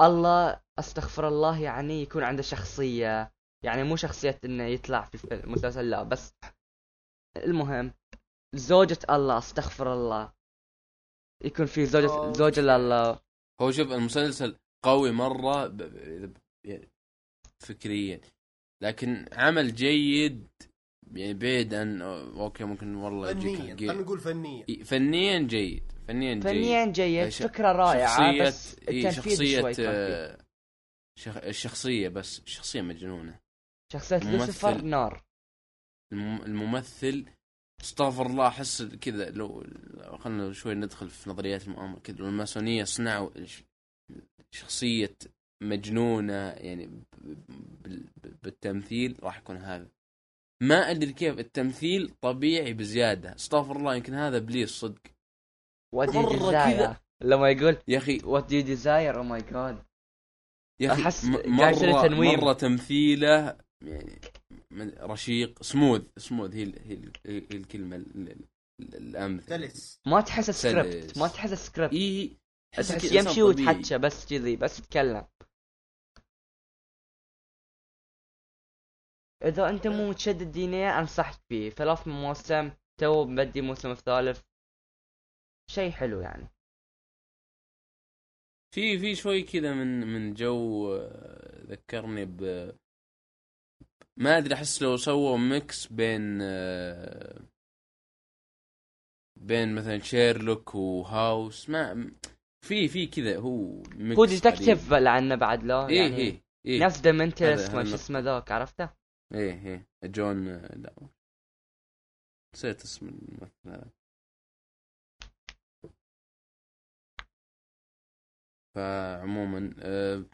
الله أستغفر الله يعني يكون عنده شخصية يعني مو شخصية إنه يطلع في المسلسل لا بس المهم زوجة الله استغفر الله يكون في زوجة أوه. زوجة لله هو شوف المسلسل قوي مرة ب... ب... ب... فكريا لكن عمل جيد يعني بعيد عن أوكي ممكن والله يجيك فنيا. خلينا نقول فنيا فنيا جيد فنيا جيد فنيا جيد ش- فكرة رائعة شخصية بس إيه شخصية كان فيه. آه، شخ... الشخصية بس شخصية مجنونة شخصية. لوسيفر نار. الممثل استغفر الله أحس كذا لو خلنا شوي ندخل في نظريات المؤامرة كذا لو الماسونية صنعوا ش- شخصية مجنونة يعني. بالتمثيل راح يكون هذا ما أدري كيف التمثيل طبيعي بزيادة استغفر الله يمكن هذا إبليس صدق what مرة you desire كذا. لما يقول يا أخي what do desire oh my God يا أخي يصير مرة تنويم. مرة تمثيله يعني رشيق smooth smooth هي ال- هي, ال- هي الكلمة ال- ال- الامثل سلس. ما تحس سكريبت. ما تحس سكريبت إي تحس يمشي ويتحكى بس كذي بس يتكلم. إذا أنت مو متشدد دينيا أنصحك فيه ثلاث مواسم تو مبدي الموسم الثالث شيء حلو يعني. في في شوي كذا من من جو آه، ذكرني ب ما أدري أحس لو سووا ميكس بين آه، بين مثلا شيرلوك وهاوس ما في في كذا هو ميكس هو ديتكتيف لعنه بعد لا إيه، يعني إيه إيه. نفس ديمنتيرس ما شو اسمه ذاك عرفته؟ إيه إيه. جون آه، لا. نسيت اسم الممثل هذا فعموما أه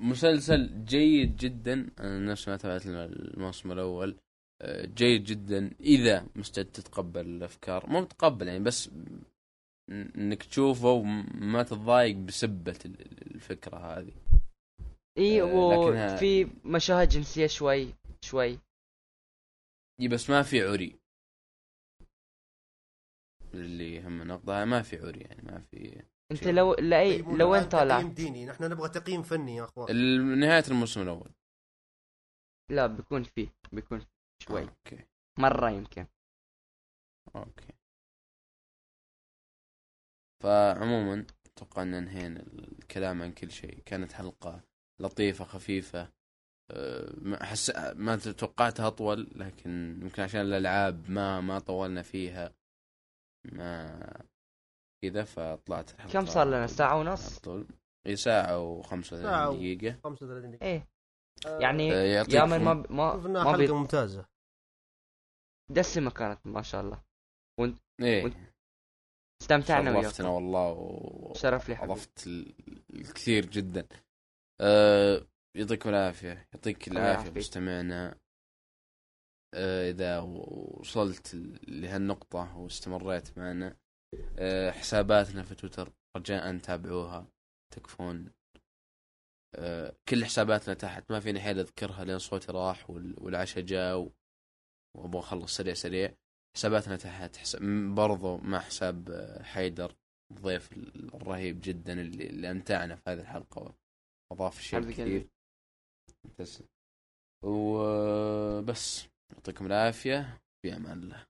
مسلسل جيد جدا. أنا نفس ما تابعت الموسم الأول. آه، جيد جدا. إذا مستعد تتقبل الأفكار. مو تتقبل يعني بس إنك تشوفه وما تتضايق بسبة الفكرة هذه. إي آه، وفي مشاهد جنسية شوي شوي. إي بس ما في عري. اللي هم نقطة ما في عري يعني ما في انت لو لاي طيب، لو وين طالع؟ تقييم ديني. نحن نبغى تقييم فني يا أخوان. نهاية الموسم الأول. لا بيكون فيه بيكون شوي. أوكي. مرة يمكن. أوكي. فعموما أتوقع إن انهينا الكلام عن كل شيء. كانت حلقة لطيفة خفيفة. أه، حس ما توقعتها أطول لكن يمكن عشان الألعاب ما ما طولنا فيها. ما كذا فطلعت الحلقة كم صار لنا؟ ساعة ونص؟ طول. إي ساعة و35 دقيقة. 35 دقيقة. إيه. يعني آه يا من ما ما ما حلقة بي... ممتازة. دسمة كانت ما شاء الله. وانت إيه. وانت... استمتعنا وياك. شرفتنا والله و... شرف لي اضفت الكثير جدا. أه... يعطيكم العافية. يعطيك العافية مستمعنا. أه إذا وصلت لهالنقطة وإستمريت معنا حساباتنا في تويتر رجاء تابعوها تكفون. أه كل حساباتنا تحت ما فيني حيل أذكرها لأن صوتي راح والعشاء جاء وأبغى أخلص سريع سريع. حساباتنا تحت حساب برضو مع حساب آه، حيدر الضيف الرهيب جدا اللي, اللي أمتعنا في هذه الحلقة وأضاف شيء كثير. بس وبس يعطيكم العافية. في أمان الله.